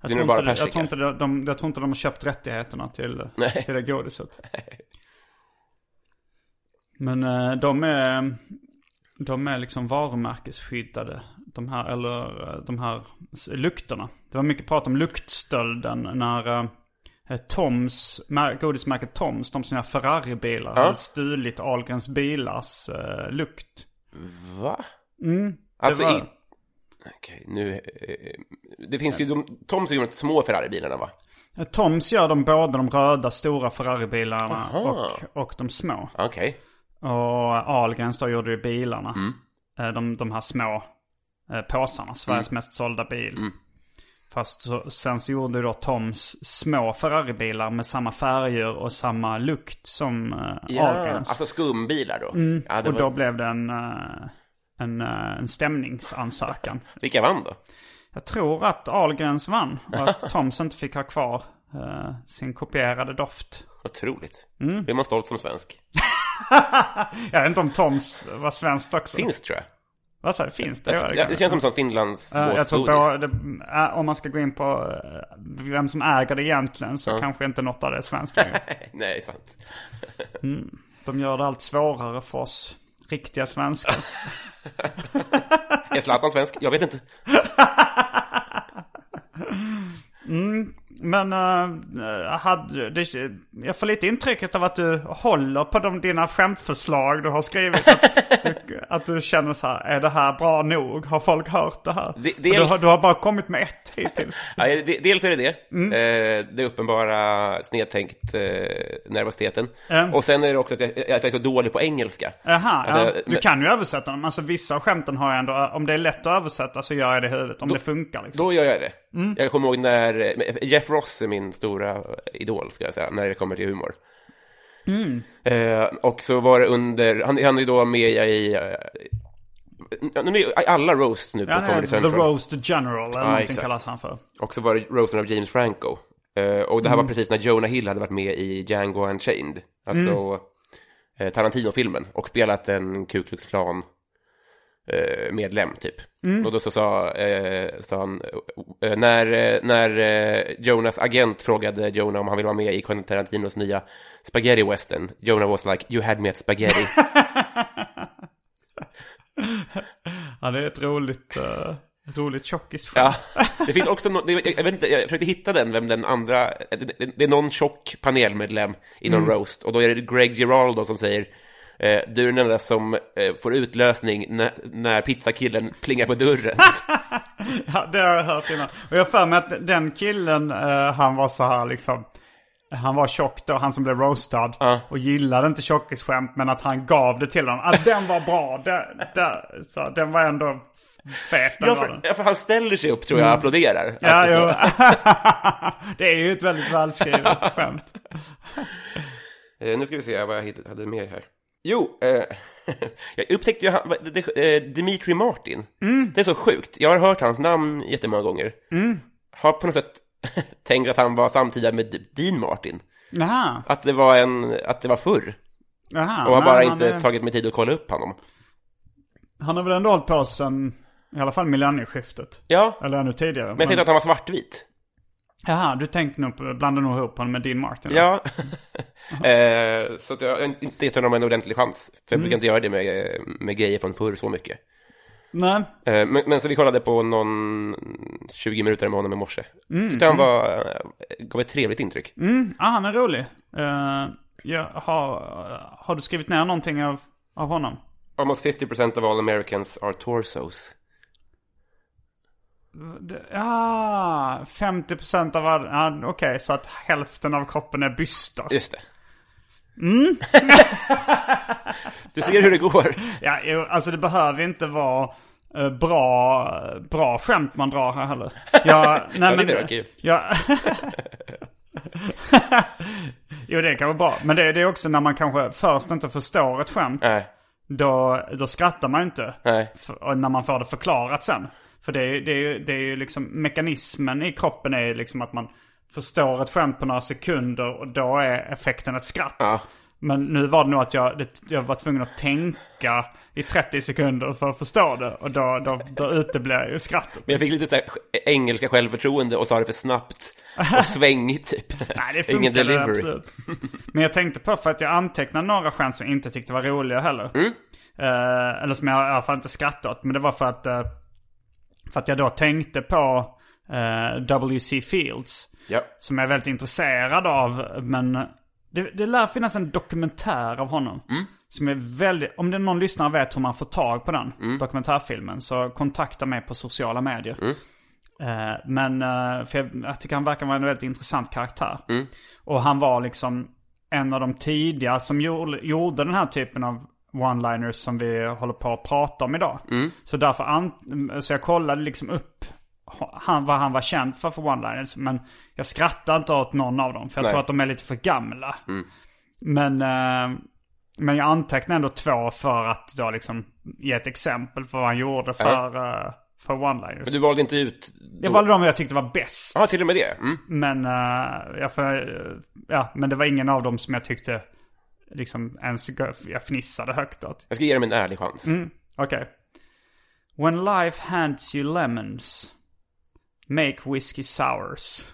Jag Det är tror, inte, jag, persika. tror inte de, de, jag tror inte de har köpt rättigheterna till, Nej. till det godiset. [laughs] Men eh, de är, de är liksom varumärkesskyddade. De här, eller eh, de här lukterna. Det var mycket prat om luktstölden när eh, Toms, mär- godismärket Toms, de som gör Ferrari-bilar, hade stulit Ahlgrens bilars eh, lukt. Va? Alltså, Mm, var- i... Okej, nu... eh, Det finns ju de... Toms ju de små Ferrari-bilarna, va? Toms gör de både de röda stora Ferrari-bilarna och, och de små. Okej. Och Ahlgrens då gjorde ju bilarna. Eh, De, de här små eh, påsarna, Sveriges mest sålda bil. Fast så, sen så gjorde då Toms små Ferrari-bilar med samma färger och samma lukt som eh, Ja, Ahlgrens. alltså skumbilar då? Ja, det och var... då blev det en, eh, en, eh, en stämningsansökan. [laughs] Vilka vann då? Jag tror att Ahlgrens vann och att [laughs] Toms inte fick ha kvar eh, sin kopierade doft. Otroligt. Mm. Blir man stolt som svensk? [laughs] Jag vet inte om Toms var svenskt också. Finns, tror jag. Vad sa du? Finns det? Ja, Ja, det känns som sån Finlands Ja, jag tror båtgodis. både, äh, om man ska gå in på äh, vem som äger det egentligen så kanske inte något av det är svenskt. [laughs] Nej, sant. [laughs] De gör det allt svårare för oss riktiga svenskar. [laughs] Är Zlatan svensk? Jag vet inte. Men äh, hade, det, jag får lite intrycket av att du håller på de, dina skämtförslag du har skrivit. Att du, [laughs] att du känner så här, är det här bra nog? Har folk hört det här? Och du, dels- har, du har bara kommit med ett hittills. [laughs] Ja, de- dels är det det. Mm. Eh, det uppenbara snedtänkt eh, nervositeten. Mm. Och sen är det också att jag, att jag är så dålig på engelska. Jaha, Alltså, ja. du kan ju översätta dem. Alltså vissa av skämten har jag ändå, om det är lätt att översätta så gör jag det i huvudet. Om det funkar liksom. Då gör jag det. Mm. Jag kommer ihåg när eh, Jeff Ross är min stora idol, ska jag säga, när det kommer till humor. Mm. Eh, och så var det under, han, han är ju då med i, eh, nu är alla roast nu på Ja, Comedy The Central. Roast General eller någonting exakt. kallas han för. Och så var det roasten av James Franco. Eh, och det här Mm. var precis när Jonah Hill hade varit med i Django Unchained. Alltså Mm. eh, Tarantino-filmen. Och spelat en Ku Klux Klan medlem typ. Mm. Och då så sa, eh, sa han, eh, när, eh, när eh, Jonas agent frågade Jonah om han ville vara med i Quentin Tarantinos nya spaghetti western. Jonah was like, you had me at spaghetti. [laughs] Ja, det är ett roligt, uh, roligt tjockisskämt. Ja, det finns också no, det, jag, vet inte, jag försökte hitta den, vem den andra, det, det, det är någon tjock panelmedlem i någon roast, och då är det Greg Giraldo som säger eh, du är den enda som eh, får utlösning när, när pizzakillen plingar på dörren. [laughs] Ja, det har jag hört innan. Och jag har för mig att den killen, eh, han var så här liksom. Han var tjock då, han som blev roastad. Ja. Och gillade inte tjockisskämt, men att han gav det till honom. Att den var bra. Den, den, så, den var ändå fet. ja, för, ja, för han ställer sig upp tror jag och applåderar. Att Ja, det är jo. [laughs] det är ju ett väldigt välskrivet skämt. Eh, nu ska vi se vad jag hittade, hade mer här. Jo, eh, [laughs] jag upptäckte ju han, eh, Dimitri Martin. Det är så sjukt. Jag har hört hans namn jättemånga gånger. Har på något sätt [laughs] tänkt att han var samtida med Dean Martin. Jaha. Att det var en, att det var förr. Jaha. Och har bara inte är- tagit mig tid att kolla upp honom. Han har väl ändå hållit på sen, I alla fall millennieskiftet. Ja, Eller ännu tidigare. men jag tänkte att han var svartvit. Jaha, du tänkte nog, blandar nog ihop honom med Dean Martin. Ja. [laughs] eh, så att jag inte gett honom en ordentlig chans. För jag brukar inte göra det med, med grejer från förr så mycket. Nej, Eh, men, men så vi kollade på någon 20 minuter med honom i morse. Tyckte han var, eh, gav ett trevligt intryck. mm, ah, han är rolig. Uh, jag har, har du skrivit ner någonting av, av honom? Almost 50% of all Americans are torsos. Ja, 50% av all... Ja, Okej, så att hälften av kroppen är bystar. Just det. [laughs] du ser hur det går. Ja, alltså det behöver inte vara eh, bra, bra skämt man drar här heller. Jag, [laughs] nej, tyckte det var kul. Ja. [laughs] jo, det kan vara bra. Men det, det är också när man kanske först inte förstår ett skämt. Nej, Då, då skrattar man inte. nej. För, när man får det förklarat sen. För det är, det är, det är ju liksom mekanismen i kroppen är ju liksom att man förstår ett skämt på några sekunder och då är effekten ett skratt. Ja. Men nu var det nog att jag, jag var tvungen att tänka i 30 sekunder för att förstå det. Och då, då, då uteblir ju skrattet. Men jag fick lite så här engelska självförtroende och sa det för snabbt och [laughs] svängigt typ. Nej, det [laughs] Ingen delivery. absolut. Men jag tänkte på för att jag antecknade några skämt som jag inte tyckte var roliga heller. Mm. Eh, eller som jag i alla fall inte skrattade åt. Men det var för att, eh, för att jag då tänkte på eh, W.C. Fields. Ja. Som jag är väldigt intresserad av. Men det, det lär finnas en dokumentär av honom. Som är väldigt, om det är någon lyssnare vet hur man får tag på den dokumentärfilmen. Så kontakta mig på sociala medier. Eh, men eh, för jag, jag tycker han verkar vara en väldigt intressant karaktär. Och han var liksom en av de tidiga som gjorde, gjorde den här typen av one-liners som vi håller på att prata om idag. Så därför an, så jag kollade liksom upp han, vad han var känd för för one-liners. Men jag skrattar inte åt någon av dem. För jag Nej. tror att de är lite för gamla. Men, eh, men jag antecknade ändå två för att då liksom ge ett exempel på vad han gjorde för, eh, för one-liners. Men du valde inte ut... Jag valde de jag tyckte var bäst. Ja, till och med det. Mm. Men, uh, jag, för, ja, men det var ingen av dem som jag tyckte liksom ens jag fnissade högt åt. Jag ska ge dem en ärlig chans. Mm, Okej. When life hands you lemons, make whiskey sours.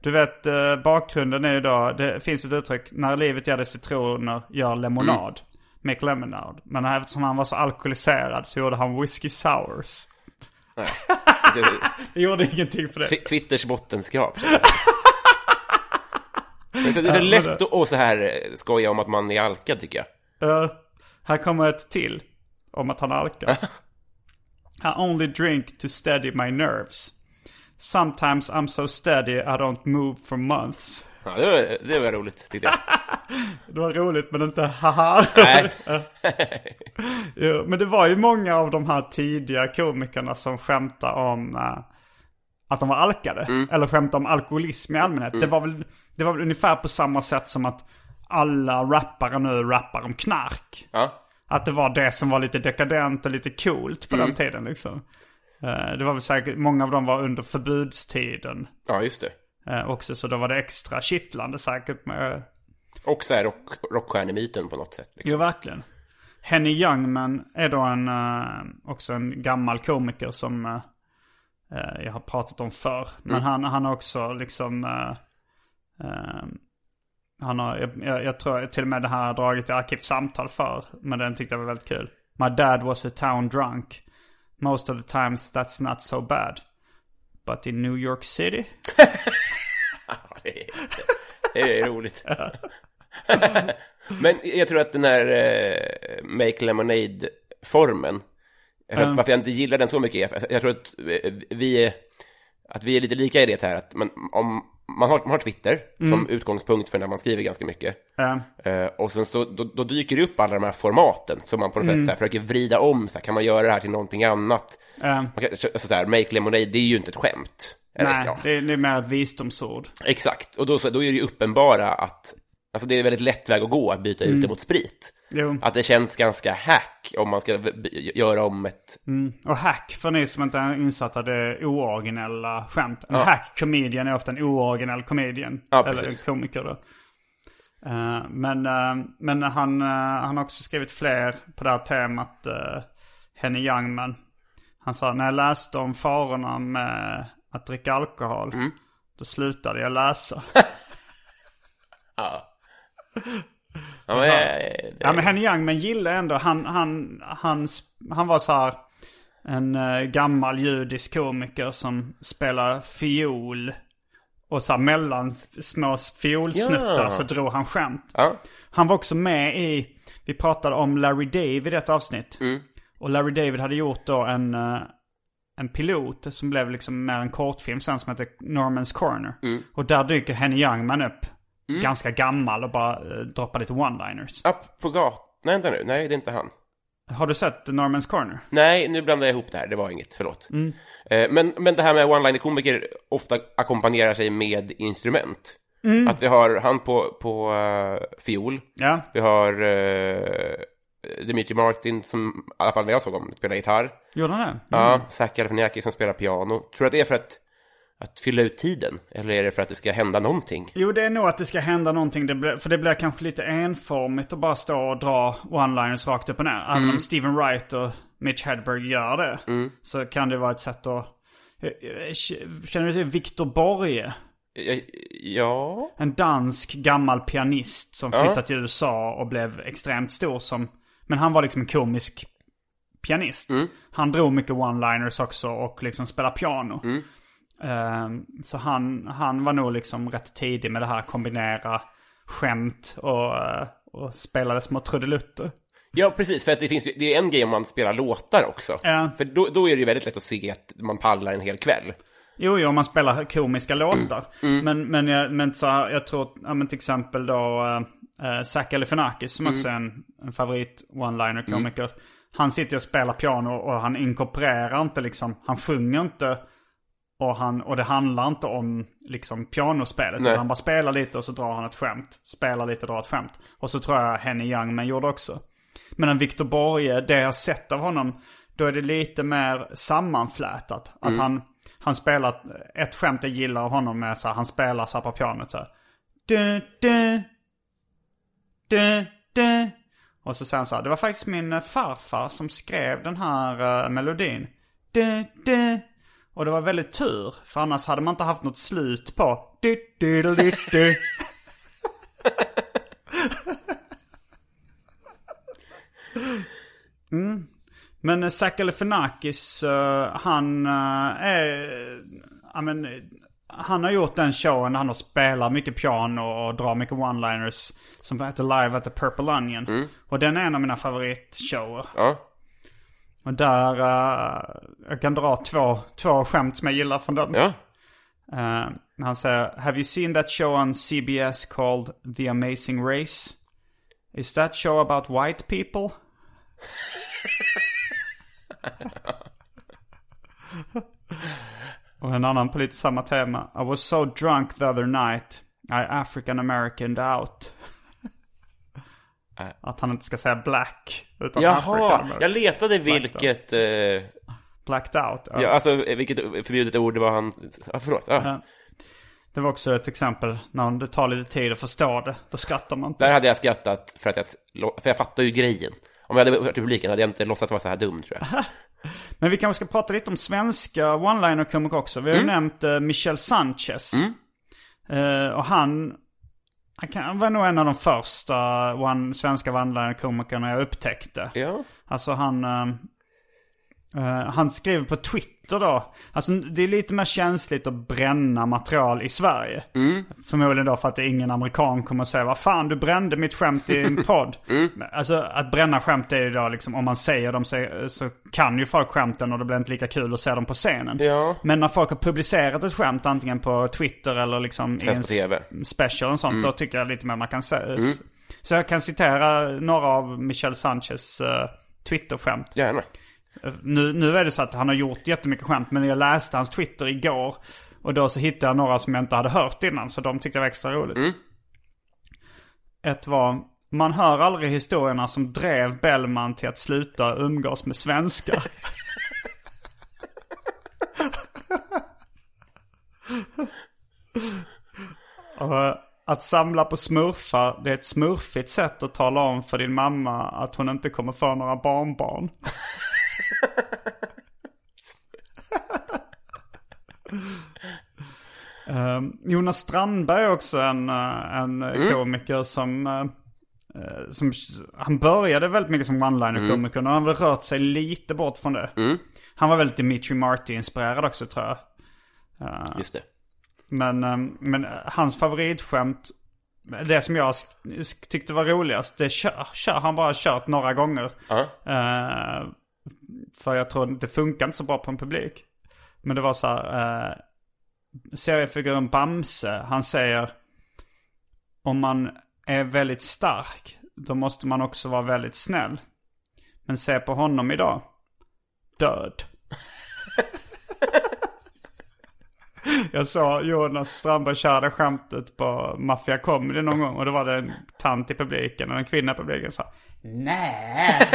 Du vet, eh, bakgrunden är ju då, det finns ett uttryck, när livet ger dig citroner, gör lemonad. Make lemonade. Men eftersom han var så alkoholiserad så gjorde han whiskey sours. Nej. [laughs] Det gjorde ingenting för det. Twi- Twitters bottenskrap. [laughs] Men så det är så lätt att och så här eh, skoja om att man är alkad tycker jag. Eh, här kommer ett till. Om att han alkar. [laughs] I only drink to steady my nerves. Sometimes I'm so steady I don't move for months. Ja, det, var, det var roligt tyckte jag. [laughs] Det var roligt men inte haha. Nej. [laughs] jo, men det var ju många av de här tidiga komikerna som skämtade om eh, att de var alkade. Eller skämtade om alkoholism i allmänhet. Det, var väl, det var väl ungefär på samma sätt som att alla rappare nu rappar om knark. Ja. Att det var det som var lite dekadent och lite coolt på den tiden liksom. Eh, Det var väl säkert, många av dem var under förbudstiden ja, just det. eh, också. Så då var det extra kittlande säkert med... Och så här rock, rockstjärnemyten på något sätt. Liksom. Jo, verkligen. Henny Youngman är då en, eh, också en gammal komiker som jag har pratat om förr. Men han, han har också liksom... eh, eh, han har, jag, jag, tror till och med det här dragit i arkivsamtal för. Men den tyckte jag var väldigt kul. My dad was a town drunk. Most of the times that's not so bad. But in New York City? [laughs] Det, är, det är roligt. [laughs] Men jag tror att den här eh, Make Lemonade-formen, jag vet Mm. varför jag inte gillar den så mycket, är- jag tror att eh, vi att vi är lite lika i det här att man, om, man, har, man har Twitter som utgångspunkt för när man skriver ganska mycket. Eh, Eh, och sen så, då, då dyker det upp alla de här formaten som man på något sätt så här, försöker vrida om. Så här, kan man göra det här till någonting annat? Man kan, alltså, så här, Make Lemonade, det är ju inte ett skämt. Eller, nej, ja. det, är- det är mer ett visdomsord. Exakt, och då, så, då är det ju uppenbara att alltså det är en väldigt lätt väg att gå att byta ut det mot sprit. Jo. Att det känns ganska hack om man ska göra om ett... Och hack, för ni som inte är insatta, det är ooriginella skämt. En hack comedian är ofta en ooriginell comedian. Ja, eller en komiker då. Eh, men eh, men han, eh, han har också skrivit fler på det här temat. eh, Henny Youngman. Han sa när jag läste om farorna med att dricka alkohol. Då slutade jag läsa. [laughs] Ja. [laughs] Ja, men, eh, det, Ja men Henny Youngman gillar ändå, han, han, han, han var så här en eh, gammal judisk komiker som spelar fiol. Och så här mellan små fiolsnuttar Ja. så drog han skämt. ja. Han var också med i, vi pratade om Larry David i ett avsnitt. Och Larry David hade gjort då en, eh, en pilot som blev liksom mer en kortfilm sen som heter Norman's Corner. Och där dyker Henny Youngman upp. Ganska gammal och bara eh, droppar lite one-liners. Upp på gatan. Nej, vänta nu. Nej, det är inte han. Har du sett Norman's Corner? Nej, nu blandar jag ihop det här. Det var inget, förlåt. Eh, Men, men det här med one-liner-komiker ofta ackompanjerar sig med instrument. Att vi har han på, på eh, fiol. Ja. Vi har uh, Dimitri Martin som, i alla fall när jag såg honom, spelar gitarr. Gjorde han det? Ja, Zach Galifianakis som spelar piano. Tror du att det är för att, att fylla ut tiden? Eller är det för att det ska hända någonting? Jo, det är nog att det ska hända någonting. Det blir, för det blir kanske lite enformigt att bara stå och dra one-liners rakt upp och ner. Även om Steven Wright och Mitch Hedberg gör det. Så kan det vara ett sätt att... Känner du till Victor Borge? Ja, En dansk gammal pianist som flyttade till USA och blev extremt stor som... Men han var liksom en komisk pianist. Han drog mycket one-liners också och liksom spelade piano. Ehm, så han, han var nog liksom rätt tidig med det här kombinera skämt och, eh, och spelade små trudelutter. Ja, precis. För att det, finns, det är en grej om man spelar låtar också. Ja. För då, då är det ju väldigt lätt att se att man pallar en hel kväll. Jo, jo, man spelar komiska låtar. Men, men, jag, men så, jag tror, ja, men till exempel då uh, Zach Galifianakis som också är en, en favorit one-liner komiker. Han sitter och spelar piano och han inkorporerar inte liksom, han sjunger inte. Och, han, och det handlar inte om liksom pianospelet. Nej. utan Han bara spelar lite och så drar han ett skämt. Spelar lite och drar ett skämt. Och så tror jag Henny Youngman gjorde också. Men en Victor Borge, det jag sett av honom, då är det lite mer sammanflätat. Att han, han spelar, ett skämt jag gillar av honom är så här, han spelar så här på pianot så här. Du, du, du, du. Och så säger han så här, det var faktiskt min farfar som skrev den här eh, melodin. Du, du. Och det var väldigt tur, för annars hade man inte haft något slut på du, du, du, du, du. Men Zach Galifianakis, eh, han eh, är... men, eh, han har gjort den showen där han har spelat mycket piano och drar mycket one-liners. Som heter Live at the Purple Onion. Och den är en av mina favoritshower. Ja. Och där, eh, jag kan dra två, två skämt som jag gillar från den. Ja. Eh, han säger, Have you seen that show on CBS called The Amazing Race? Is that show about white people? Och en annan på lite samma tema. I was so drunk the other night. I African Americaned out. Att han inte ska säga black. Utan Jaha, African jag letade vilket, eh, Blacked out. Ja. ja, alltså vilket förbjudet ord det var han, ja, förlåt. Ja. Det var också ett exempel när det tar lite tid att förstå det. Då skrattar man inte. Där hade jag skrattat för att jag, för jag fattar ju grejen. Om jag hade hört i publiken hade jag inte låtsats vara så här dum tror jag. Men vi kanske ska prata lite om svenska one-liner-komiker också. Vi har ju nämnt uh, Michel Sanchez. Eh, och han, han kan, var nog en av de första one, svenska one-liner-komikerna jag upptäckte. Ja. Alltså han... eh, han skrev på Twitter då. Alltså det är lite mer känsligt att bränna material i Sverige. Förmodligen då för att ingen amerikan kommer att säga vad fan du brände mitt skämt i en [laughs] podd. Men Alltså att bränna skämt är ju då liksom om man säger dem så, så kan ju folk skämten och det blir inte lika kul att se dem på scenen. Ja. Men när folk har publicerat ett skämt antingen på Twitter eller liksom Sänds en TV. special och sånt. Då tycker jag lite mer man kan säga. Så jag kan citera några av Michel Sanchez uh, Twitter-skämt. Gärna. Nu, nu är det så att han har gjort jättemycket skämt men jag läste hans Twitter igår. Och då så hittade jag några som jag inte hade hört innan så de tyckte jag var extra roligt. Ett var, man hör aldrig historierna som drev Bellman till att sluta umgås med svenskar. [laughs] Och att samla på smurfar, det är ett smurfigt sätt att tala om för din mamma att hon inte kommer få några barnbarn. [laughs] Ehm, Jonas Strandberg är också en, eh, en mm. komiker som, eh, eh, som... Han började väldigt mycket som one-liner-komiker. Mm. Och han har väl rört sig lite bort från det. Mm. Han var väldigt Dimitri Marty-inspirerad också tror jag. Just det. Men, ehm, men hans favoritskämt, det som jag tyckte var roligast, det kör, kör han bara kört några gånger. Uh -huh för jag tror det funkar inte så bra på en publik. Men det var så här, eh, seriefiguren Bamse, han säger om man är väldigt stark, då måste man också vara väldigt snäll. Men se på honom idag. Död. [laughs] Jag såg Jonas Strandberg köra det skämtet på Mafia Comedy någon gång. Och då var det en tant i publiken och en kvinna i publiken sa Nej. [laughs]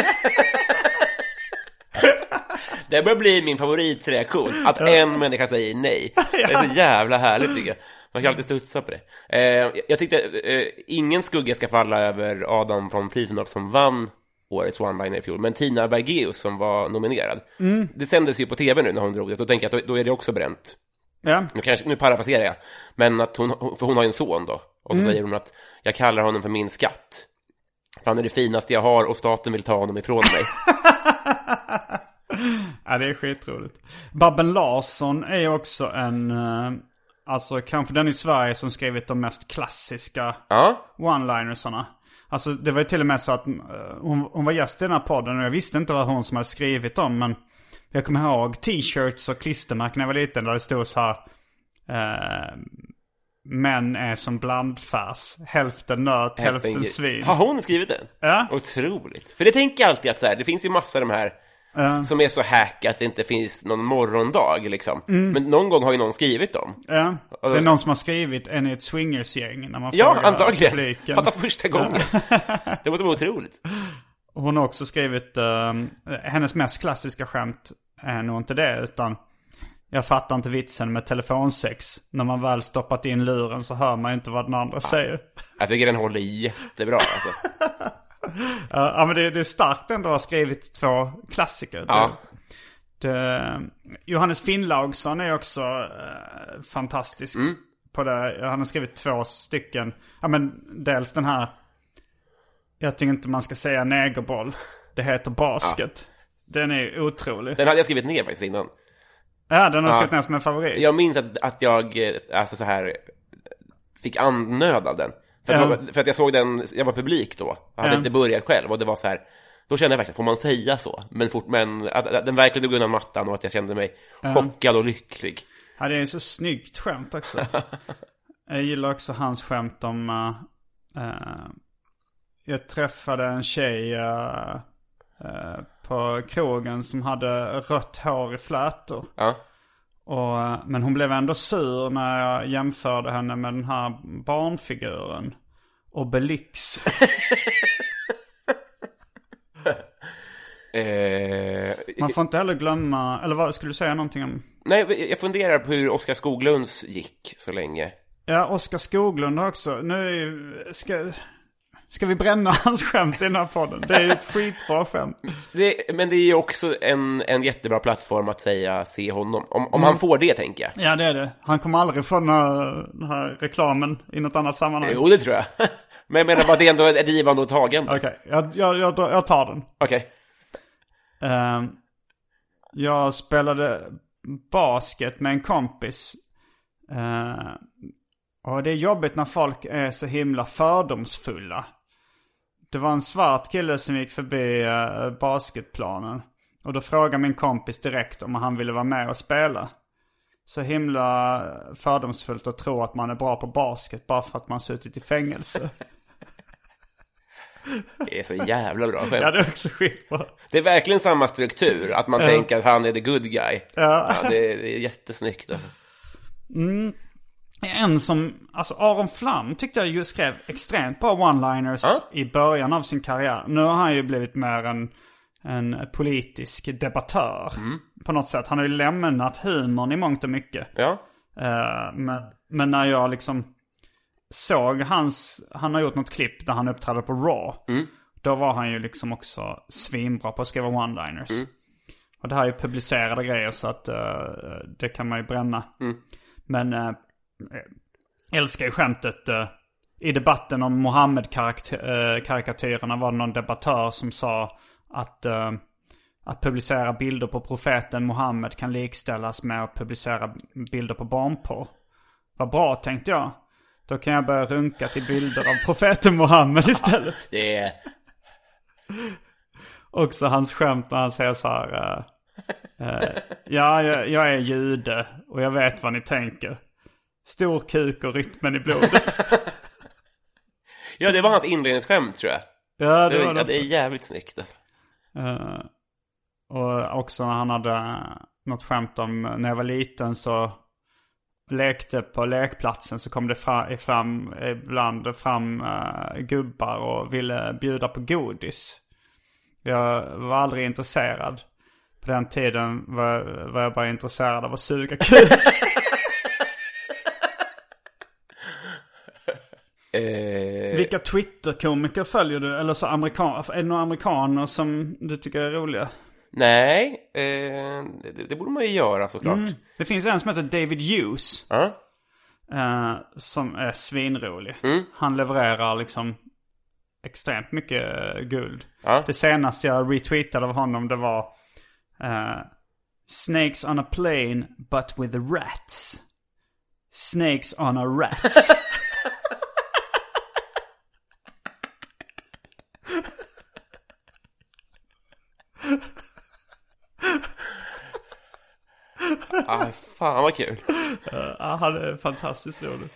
Det börjar bli min favoritreaktion, att en människa säger nej. [laughs] Det är så jävla härligt tycker jag. Man kan alltid studsa på det. Eh, jag tyckte eh, ingen skugga ska falla över Adam von Friesendorf som vann årets one-liner i fjol, men Tina Bergeus som var nominerad. Det sändes ju på tv nu när hon drog det, så då tänker jag att då, då är det också bränt. Ja, Nu, kanske, nu parafraserar jag, men att hon, för hon har ju en son då, och så säger hon att jag kallar honom för min skatt. För han är det finaste jag har och staten vill ta honom ifrån mig. [laughs] ja det är skitroligt. Babben Larsson är också en, eh, alltså kanske den i Sverige som skrivit de mest klassiska Ja, one-linersarna. Alltså det var ju till och med så att eh, hon, hon var gäst i den här podden och jag visste inte vad hon som hade skrivit dem. Men jag kommer ihåg t-shirts och klistermärken när jag var liten där det stod så här. Eh, Män är som blandfärs. Hälften nöt, hälften, grej. svin. Har hon skrivit den? Ja. Otroligt. För det tänker jag alltid att så här, det finns ju massor av de här som är så hack att det inte finns någon morgondag liksom. Mm. Men någon gång har ju någon skrivit dem. Ja, det är någon som har skrivit en i ett swingersgäng när man Ja, antagligen. publiken. Fatta första gången. [laughs] det måste vara otroligt. Hon har också skrivit, eh, hennes mest klassiska skämt är nog inte det utan jag fattar inte vitsen med telefonsex. När man väl stoppat in luren så hör man inte vad den andra säger. Jag tycker den håller jättebra alltså. [laughs] [laughs] Ja, ja, men det, det är starkt ändå att ha skrivit två klassiker. Ja. Det, det, Johannes Finnlaugsson är också eh, fantastisk på det. Han har skrivit två stycken. Ja men dels den här. Jag tycker inte man ska säga negerboll. Det heter basket. Den är otrolig. Den hade jag skrivit ner faktiskt innan. Ja, den har Ja. skrivit ner som en favorit. Jag minns att, att jag, eh, alltså så här, fick andnöd av den. För att, var- för att jag såg den, jag var publik då. Jag hade Ja. inte börjat själv och det var så här, då kände jag verkligen, får man säga så? Men, fort, men att, att den verkligen drog undan mattan och att jag kände mig chockad och lycklig. Ja, det är så snyggt skämt också. [laughs] jag gillar också hans skämt om... eh, eh, jag träffade en tjej eh, på krogen som hade rött hår i flätor. Ja. Och, eh, men hon blev ändå sur när jag jämförde henne med den här barnfiguren. Obelix. [laughs] Eh, Man får inte heller glömma, eller vad, skulle du säga någonting om? nej, jag funderar på hur Oskar Skoglunds gick så länge. Ja, Oskar Skoglund också. Nu ska, ska vi bränna [laughs] hans skämt i den här podden? Det är ett skitbra skämt. Det, men det är ju också en, en jättebra plattform att säga se honom. Om, om han får det, tänker jag. Ja, det är det. Han kommer aldrig få den här, den här reklamen i något annat sammanhang. Jo, det tror jag. [laughs] Men jag menar bara, det är ändå ett givande och tagande. Okej, jag, jag, jag, jag tar den. Okej. Ehm, jag spelade basket med en kompis. Ehm, och det är jobbigt när folk är så himla fördomsfulla. Det var en svart kille som gick förbi eh, basketplanen. Och då frågade min kompis direkt om han ville vara med och spela. Så himla fördomsfullt att tro att man är bra på basket bara för att man suttit i fängelse. [laughs] Det är så jävla bra ja, skämt. det är också skitbra. Det är verkligen samma struktur, att man tänker att han är the good guy. Ja. Ja, det, är, det är jättesnyggt alltså. En som, alltså Aron Flam tyckte jag ju skrev extremt bra one-liners i början av sin karriär. Nu har han ju blivit mer en, en politisk debattör. På något sätt. Han har ju lämnat humorn i mångt och mycket. Ja. Eh, men, men när jag liksom såg hans, han har gjort något klipp där han uppträdde på Raw. Då var han ju liksom också svinbra på att skriva one-liners. Och det här är ju publicerade grejer så att eh, det kan man ju bränna. Men, eh, älskar ju skämtet. eh, I debatten om Mohammed-karikatyrerna var det någon debattör som sa att, eh, att publicera bilder på profeten Mohammed kan likställas med att publicera bilder på barnporr. Vad bra tänkte jag. Då kan jag börja runka till bilder av profeten Mohammed istället. Det är... Också hans skämt när han säger så här. eh, eh, ja, jag, jag är jude och jag vet vad ni tänker. Stor kuk och rytmen i blodet. [laughs] Ja, det var hans inledningsskämt tror jag. ja, Det, det var ja, det. det är jävligt snyggt alltså. Eh, och också när han hade något skämt om när jag var liten så lekte på lekplatsen så kom det fram, fram ibland fram eh, gubbar och ville bjuda på godis. Jag var aldrig intresserad. På den tiden var, var jag bara intresserad av att suga kuk. [laughs] Vilka Twitter-komiker följer du? Eller så amerikan är det några amerikaner som du tycker är roliga? nej, eh, det, det borde man ju göra såklart. Mm. Det finns en som heter David Hughes. Ja. eh, som är svinrolig. Mm. Han levererar liksom extremt mycket eh, guld. Ja. Det senaste jag retweetade av honom det var eh, Snakes on a plane but with rats. Snakes on a rats. [laughs] [laughs] Ah, fan vad kul. ja, han är fantastiskt rolig.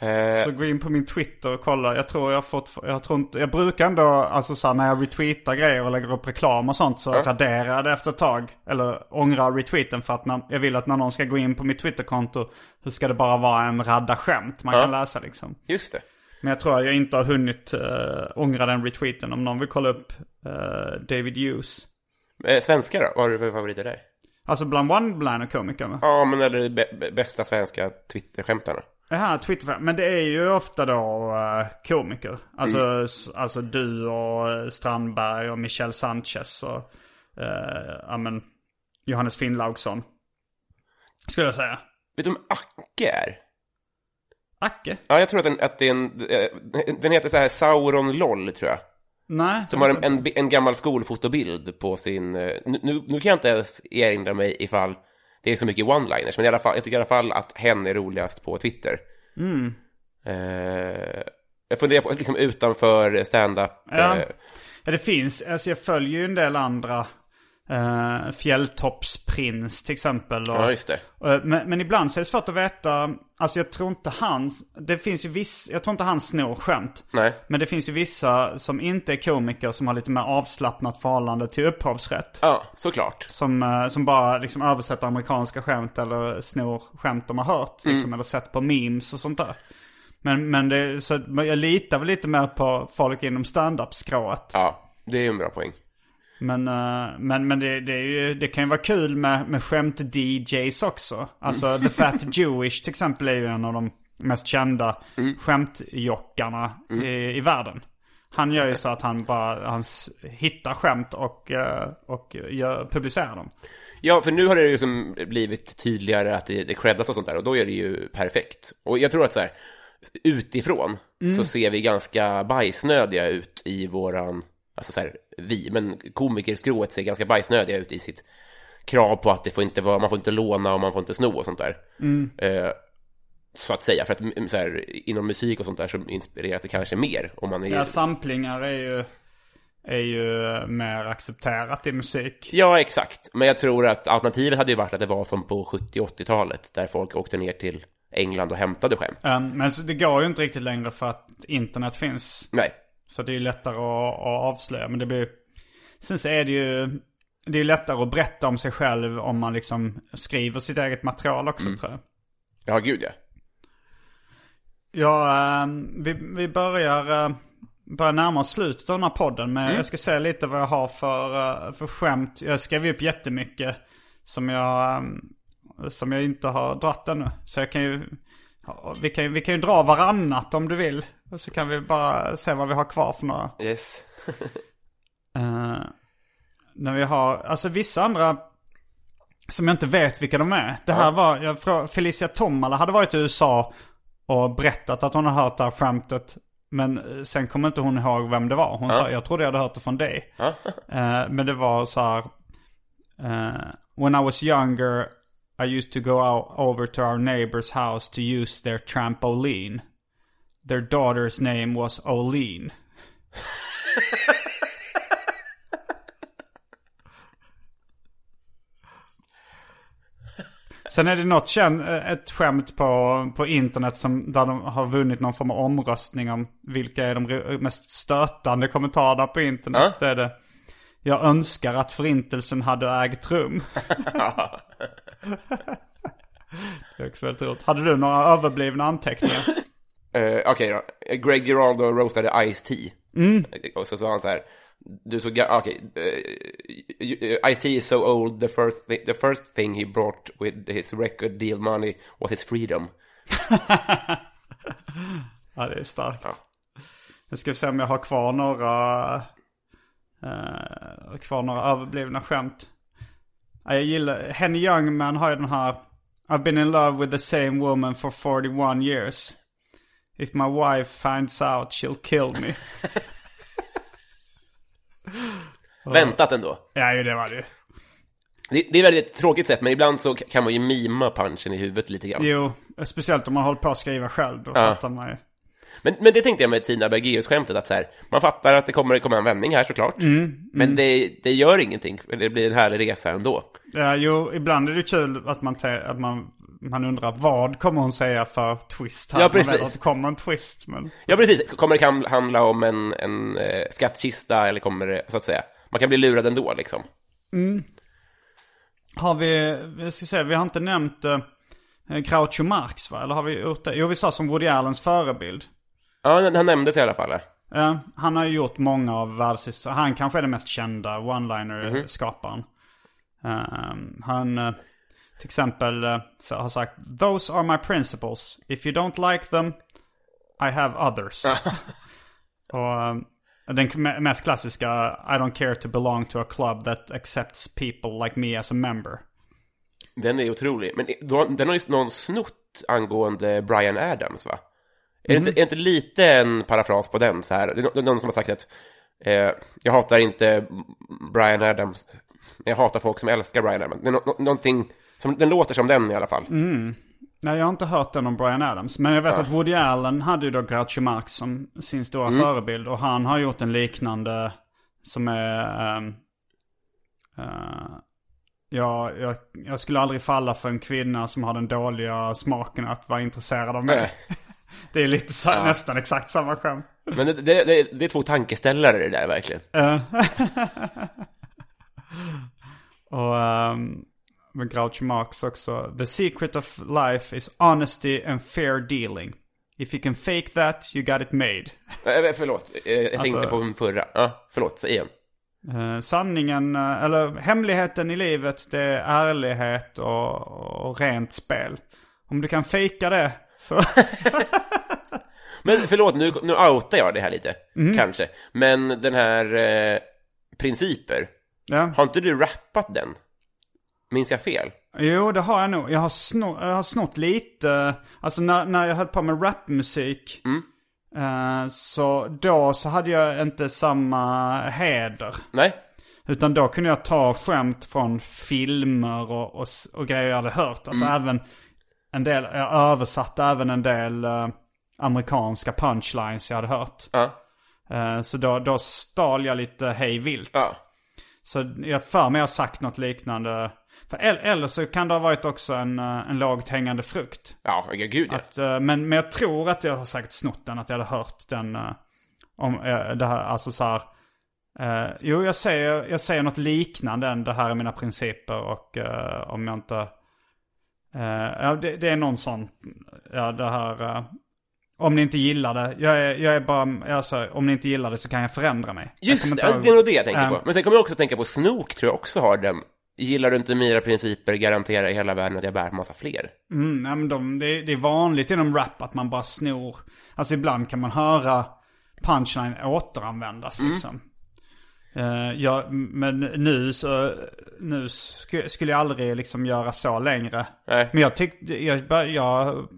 Eh, Så gå in på min Twitter och kolla. Jag tror jag fått, jag tror inte, jag brukar ändå, alltså så här, när jag retweetar grejer och lägger upp reklam och sånt så raderar jag det efter ett tag. Eller ångrar retweeten för att när, jag vill att när någon ska gå in på mitt Twitterkonto så ska det bara vara en radda skämt man kan läsa liksom. just det. Men jag tror att jag inte har hunnit uh, ångra den retweeten om någon vill kolla upp eh, David Hughes. Eh, svenska då? Vad har du för favoriter där? Alltså bland one-liner-komikerna. Ja, men eller b- bästa svenska Twitter-skämtarna. Jaha, Twitter. Men det är ju ofta då eh, komiker. Alltså, s- alltså du och eh, Strandberg och Michel Sanchez och uh, ja, men, Johannes Finnlaugsson. Skulle jag säga. Vet du vem Acke är? Acke? Ja, jag tror att, den, att det är en... eh, Den heter så här Sauron LOL, tror jag. Nej. Som har en, en, en gammal skolfotobild på sin... eh, Nu, nu, nu kan jag inte ens erinra mig ifall det är så mycket one-liners, men i alla fall, jag tycker i alla fall att hen är roligast på Twitter. Mm. Eh, jag funderar på, liksom utanför stand-up... Ja. eh, Ja, det finns. Alltså jag följer ju en del andra. Uh, Fjälltoppsprins till exempel. Och, ja, just det. Eh, Men, men ibland så är det svårt att veta. Alltså jag tror inte han, det finns ju viss, jag tror inte han snor skämt. Nej. Men det finns ju vissa som inte är komiker som har lite mer avslappnat förhållande till upphovsrätt. Ja, såklart. Som, eh, som bara liksom översätter amerikanska skämt eller snor skämt de har hört. Liksom, Eller sett på memes och sånt där. Men, men det, så jag litar väl lite mer på folk inom stand-up-skrået. Ja, det är en bra poäng. Men, eh, men, men det, det, ju, det kan ju vara kul med, med skämt-DJs också. Alltså The Fat Jewish till exempel är ju en av de mest kända skämtjockarna i, i världen. Han gör ju så att han bara han hittar skämt och, eh, och gör, publicerar dem. Ja, för nu har det ju liksom blivit tydligare att det, det creddas och sånt där och då är det ju perfekt. Och jag tror att så här, utifrån så ser vi ganska bajsnödiga ut i våran, alltså så här, vi, men komikerskrået ser ganska bajsnödiga ut i sitt krav på att det får inte vara, man får inte låna och man får inte sno och sånt där. Eh, så att säga, för att mm, så här, inom musik och sånt där så inspireras det kanske mer om man är... Ja, samplingar är ju, är ju mer accepterat i musik. Ja, exakt. Men jag tror att alternativet hade ju varit att det var som på 70 80-talet där folk åkte ner till England och hämtade skämt. Um, men så det går ju inte riktigt längre för att internet finns. Nej, Så det är ju lättare att, att avslöja. Men det blir... Sen så är det ju... Det är lättare att berätta om sig själv om man liksom skriver sitt eget material också tror jag. ja gud ja. Ja, ehm, vi, vi börjar, uh, börjar närma oss slutet av den här podden. Men jag ska säga lite vad jag har för, eh, för skämt. Jag skrev upp jättemycket som jag, ehm, som jag inte har dratt ännu. Så jag kan ju, vi kan, vi kan ju dra varannat om du vill. Och så kan vi bara se vad vi har kvar för några. Yes. [laughs] Eh, när vi har, alltså vissa andra Som jag inte vet vilka de är. Det här var, jag frå- Felicia Tomala hade varit i USA och berättat att hon har hört det här skämtet. Men eh, sen kommer inte hon ihåg vem det var. Hon sa, jag trodde jag hade hört det från dig. Eh, men det var så här. eh, when I was younger I used to go out over to our neighbor's house to use their trampoline. Their daughter's name was Oline. [laughs] Sen är det något känd, ett skämt på, på internet som, där de har vunnit någon form av omröstning om vilka är de mest stötande kommentarerna på internet. Det är det. Jag önskar att förintelsen hade ägt rum. [laughs] det är också väldigt roligt. Hade du några överblivna anteckningar? Eh, Okej då. Greg Giraldo roastade Ice-T. Mm. Och så sa han så här. Du så okej. eh, Ice-T is so old, the first, thi- the first thing he brought with his record deal money was his freedom. [laughs] Ja, det är starkt. Ja. Nu ska vi se om jag har kvar några, eh, kvar några överblivna skämt. Ja, jag gillar, Henny Youngman har ju den här I've been in love with the same woman for 41 years. If my wife finds out she'll kill me. [laughs] Väntat ändå. ja, ju det var det. Det, det är väldigt tråkigt sätt, men ibland så kan man ju mima punchen i huvudet lite grann. Jo, speciellt om man håller på att skriva själv. Då Ja. fattar man ju. Men, men det tänkte jag med Tina Bergéus-skämtet, att så här, man fattar att det kommer komma en vändning här såklart. men Det, det gör ingenting, det blir en härlig resa ändå. Ja, jo, ibland är det kul att man, att man, man undrar vad kommer hon säga för twist här. Ja, Man vet precis. att det kommer en twist, men... Ja, precis. Kommer det handla om en, en eh, skattkista eller kommer det, så att säga, man kan bli lurad ändå liksom. Har vi, jag ska säga, vi har inte nämnt uh, Groucho Marx va? Eller har vi gjort det? Jo, vi sa som Woody Allens förebild. Ja, han- nämndes i alla fall. Ja, han har ju gjort många av världshistoria. Han kanske är den mest kända one-liner-skaparen. Ehm, han eh, till exempel eh, så har sagt Those are my principles. If you don't like them, I have others. [laughs] Och eh, den me- mest klassiska I don't care to belong to a club that accepts people like me as a member. Den är otrolig. Men den har ju någon snott angående Brian Adams, va? Är, det inte, är det inte lite en parafras på den? Så här? Det är någon som har sagt att eh, jag hatar inte Brian Adams, jag hatar folk som älskar Brian Adams. Det är nå- nå- någonting som, den låter som den i alla fall. Nej, jag har inte hört den om Brian Adams. Men jag vet att Woody Allen hade ju då Groucho Marx som sin stora förebild. Och han har gjort en liknande som är... ehm, eh, ja, jag, jag skulle aldrig falla för en kvinna som har den dåliga smaken att vara intresserad av mig. [laughs] Nej. [laughs] Det är lite så, nästan exakt samma skämt. Men det, det, det, det är två tankeställare det där verkligen. Eh. [laughs] och um, med Groucho Marx också. The secret of life is honesty and fair dealing. If you can fake that, you got it made. [laughs] Eh, förlåt, eh, jag tänkte Alltså- på den förra. Ja, förlåt, säg igen. Eh, sanningen, eh, eller hemligheten i livet, det är ärlighet och, och rent spel. Om du kan fejka det så... [laughs] Men förlåt, nu, nu outar jag det här lite, Mm. kanske. Men den här eh, principer, ja. har inte du rappat den? Minns jag fel? Jo, det har jag nog. Jag har, snott, jag har snott lite. Alltså när, när jag höll på med rapmusik. eh, så då så hade jag inte samma heder. Nej? Utan då kunde jag ta skämt från filmer och, och, och grejer jag hade hört. Alltså även en del, jag översatte även en del eh, amerikanska punchlines jag hade hört. Ja. Eh, så då, då stal jag lite hej vilt. Ja. Så jag för mig har sagt något liknande. För el- eller så kan det ha varit också en, eh, en lågt hängande frukt. Ja, gud ja. Att, eh, men, men jag tror att jag har sagt snott den, att jag hade hört den. eh, om det här, alltså så här. eh, jo, jag säger, jag säger något liknande än det här är mina principer och eh, om jag inte... eh, ja, det, det är någon sån, ja det här... eh, om ni inte gillar det, jag är, jag är bara, alltså, om ni inte gillar det så kan jag förändra mig. Just det, ihåg- det är nog det jag tänker Ja. på. Men sen kommer jag också tänka på Snook, tror jag också har den. Gillar du inte mina principer, garanterar i hela världen att jag bär massa fler. Mm, nej, men de, det, är- det är vanligt inom rap att man bara snor. Alltså ibland kan man höra punchline återanvändas liksom. Eh, jag, men nu så, nu sk- skulle jag aldrig liksom göra så längre. Nej. Men jag tyckte, jag, jag,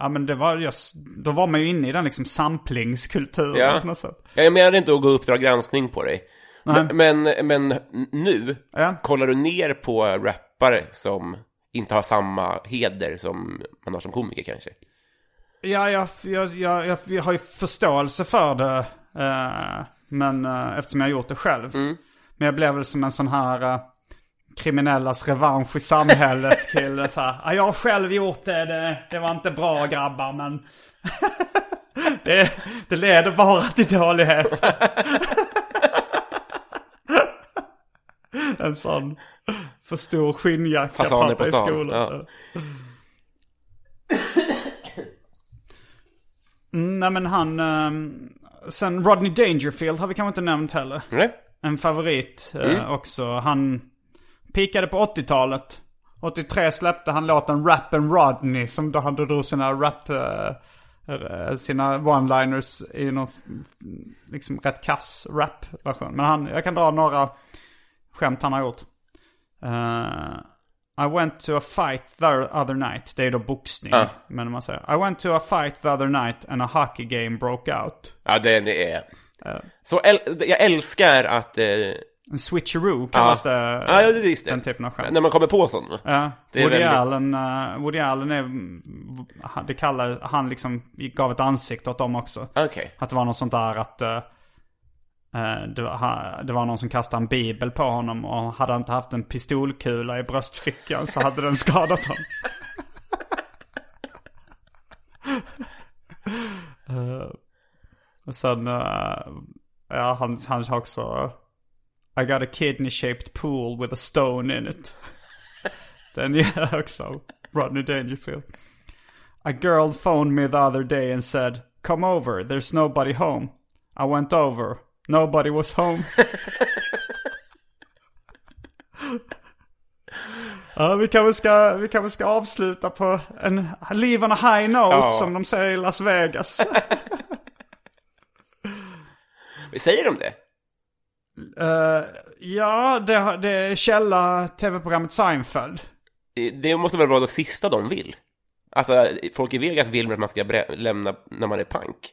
ja men det var, jag, då var man ju inne i den liksom samplingskulturen Ja. på något sätt. Jag menade inte att gå Uppdrag granskning på dig. Men, men, men nu, Ja. kollar du ner på rappare som inte har samma heder som man har som komiker kanske? Ja, jag, jag, jag, jag, har ju förståelse för det. eh, men eh, eftersom jag gjort det själv. Men jag blev väl som en sån här eh, kriminellas revansch i samhället [laughs] kille. Så här, "Ja, jag har själv gjort det, det, det var inte bra grabbar men [laughs] det, det leder bara till dålighet. [laughs] en sån för stor skinnjacka pappa på i skolan. ja. Mm, nej men han, ehm, sen Rodney Dangerfield har vi kanske inte nämnt heller. Nej? En favorit eh, också. Han pikade på 80-talet. 83 släppte han låten Rap and Rodney som då han drog sina rap, eh, eh, sina one-liners i någon liksom rätt kass rap-version. Men han, jag kan dra några skämt han har gjort. Eh, I went to a fight the other night. Det är då boxning. Ja. Men man säger I went to a fight the other night and a hockey game broke out. Ja, den är... Så äl... jag älskar att... Eh... En switcheroo kallas det. Ja, ja, det är. Den typen av skämt. När man kommer på sådana. Ja, Det Woody, väldigt- Allen, uh, Woody Allen är, det kallar, han liksom gav ett ansikte åt dem också. Okej. Att det var något sånt där att eh, det, var, ha- det var någon som kastade en bibel på honom och hade han inte haft en pistolkula i bröstfickan så hade den skadat honom. [laughs] Eh, och sen, eh, ja han, han har också I got a kidney shaped pool with a stone in it. Den är [laughs] också Rodney Dangerfield. A girl phoned me the other day and said, Come over, there's nobody home. I went over, nobody was home. [laughs] ja, vi kanske ska, vi kanske ska avsluta på en leave on a high note Ja. som de säger i Las Vegas. [laughs] Säger de det? Eh, ja, det, det är källa tv-programmet Seinfeld. Det måste väl vara det sista de vill? Alltså, folk i Vegas vill att man ska lämna när man är pank?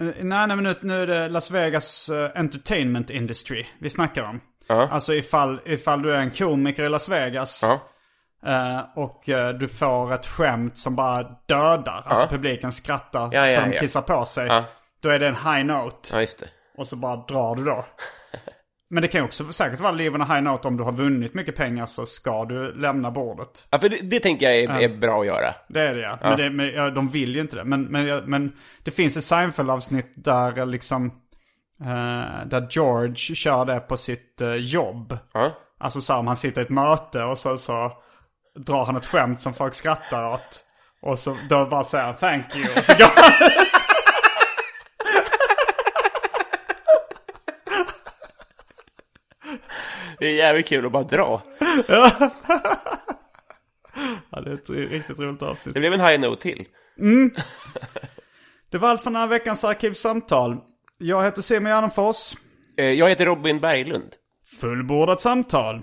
Eh, nej, nej, men nu, nu är det Las Vegas eh, Entertainment Industry vi snackar om. Ja. Alltså ifall, ifall du är en komiker i Las Vegas eh, och du får ett skämt som bara dödar. Alltså publiken skrattar Ja, ja, de ja. kissar på sig. Då är det en high note. Ja, just det. Och så bara drar du då. Men det kan ju också säkert vara live on a high note om du har vunnit mycket pengar så ska du lämna bordet. Ja, för det, det tänker jag är, är bra att göra. Det är det ja. Men, det, men ja, de vill ju inte det. Men, men, ja, men det finns ett Seinfeld-avsnitt där liksom... eh, där George kör det på sitt eh, jobb. Ja. Alltså så här, om han sitter i ett möte och så, så drar han ett skämt som folk skrattar åt. Och så då bara säger han thank you. Och så går han [laughs] Det är jävligt kul att bara dra. ja, det är ett riktigt roligt avsnitt. Det blev en high note till. Det var allt för den här veckans Arkivsamtal. Jag heter Simon Gärdenfors. Eh, Jag heter Robin Berglund. Fullbordat samtal.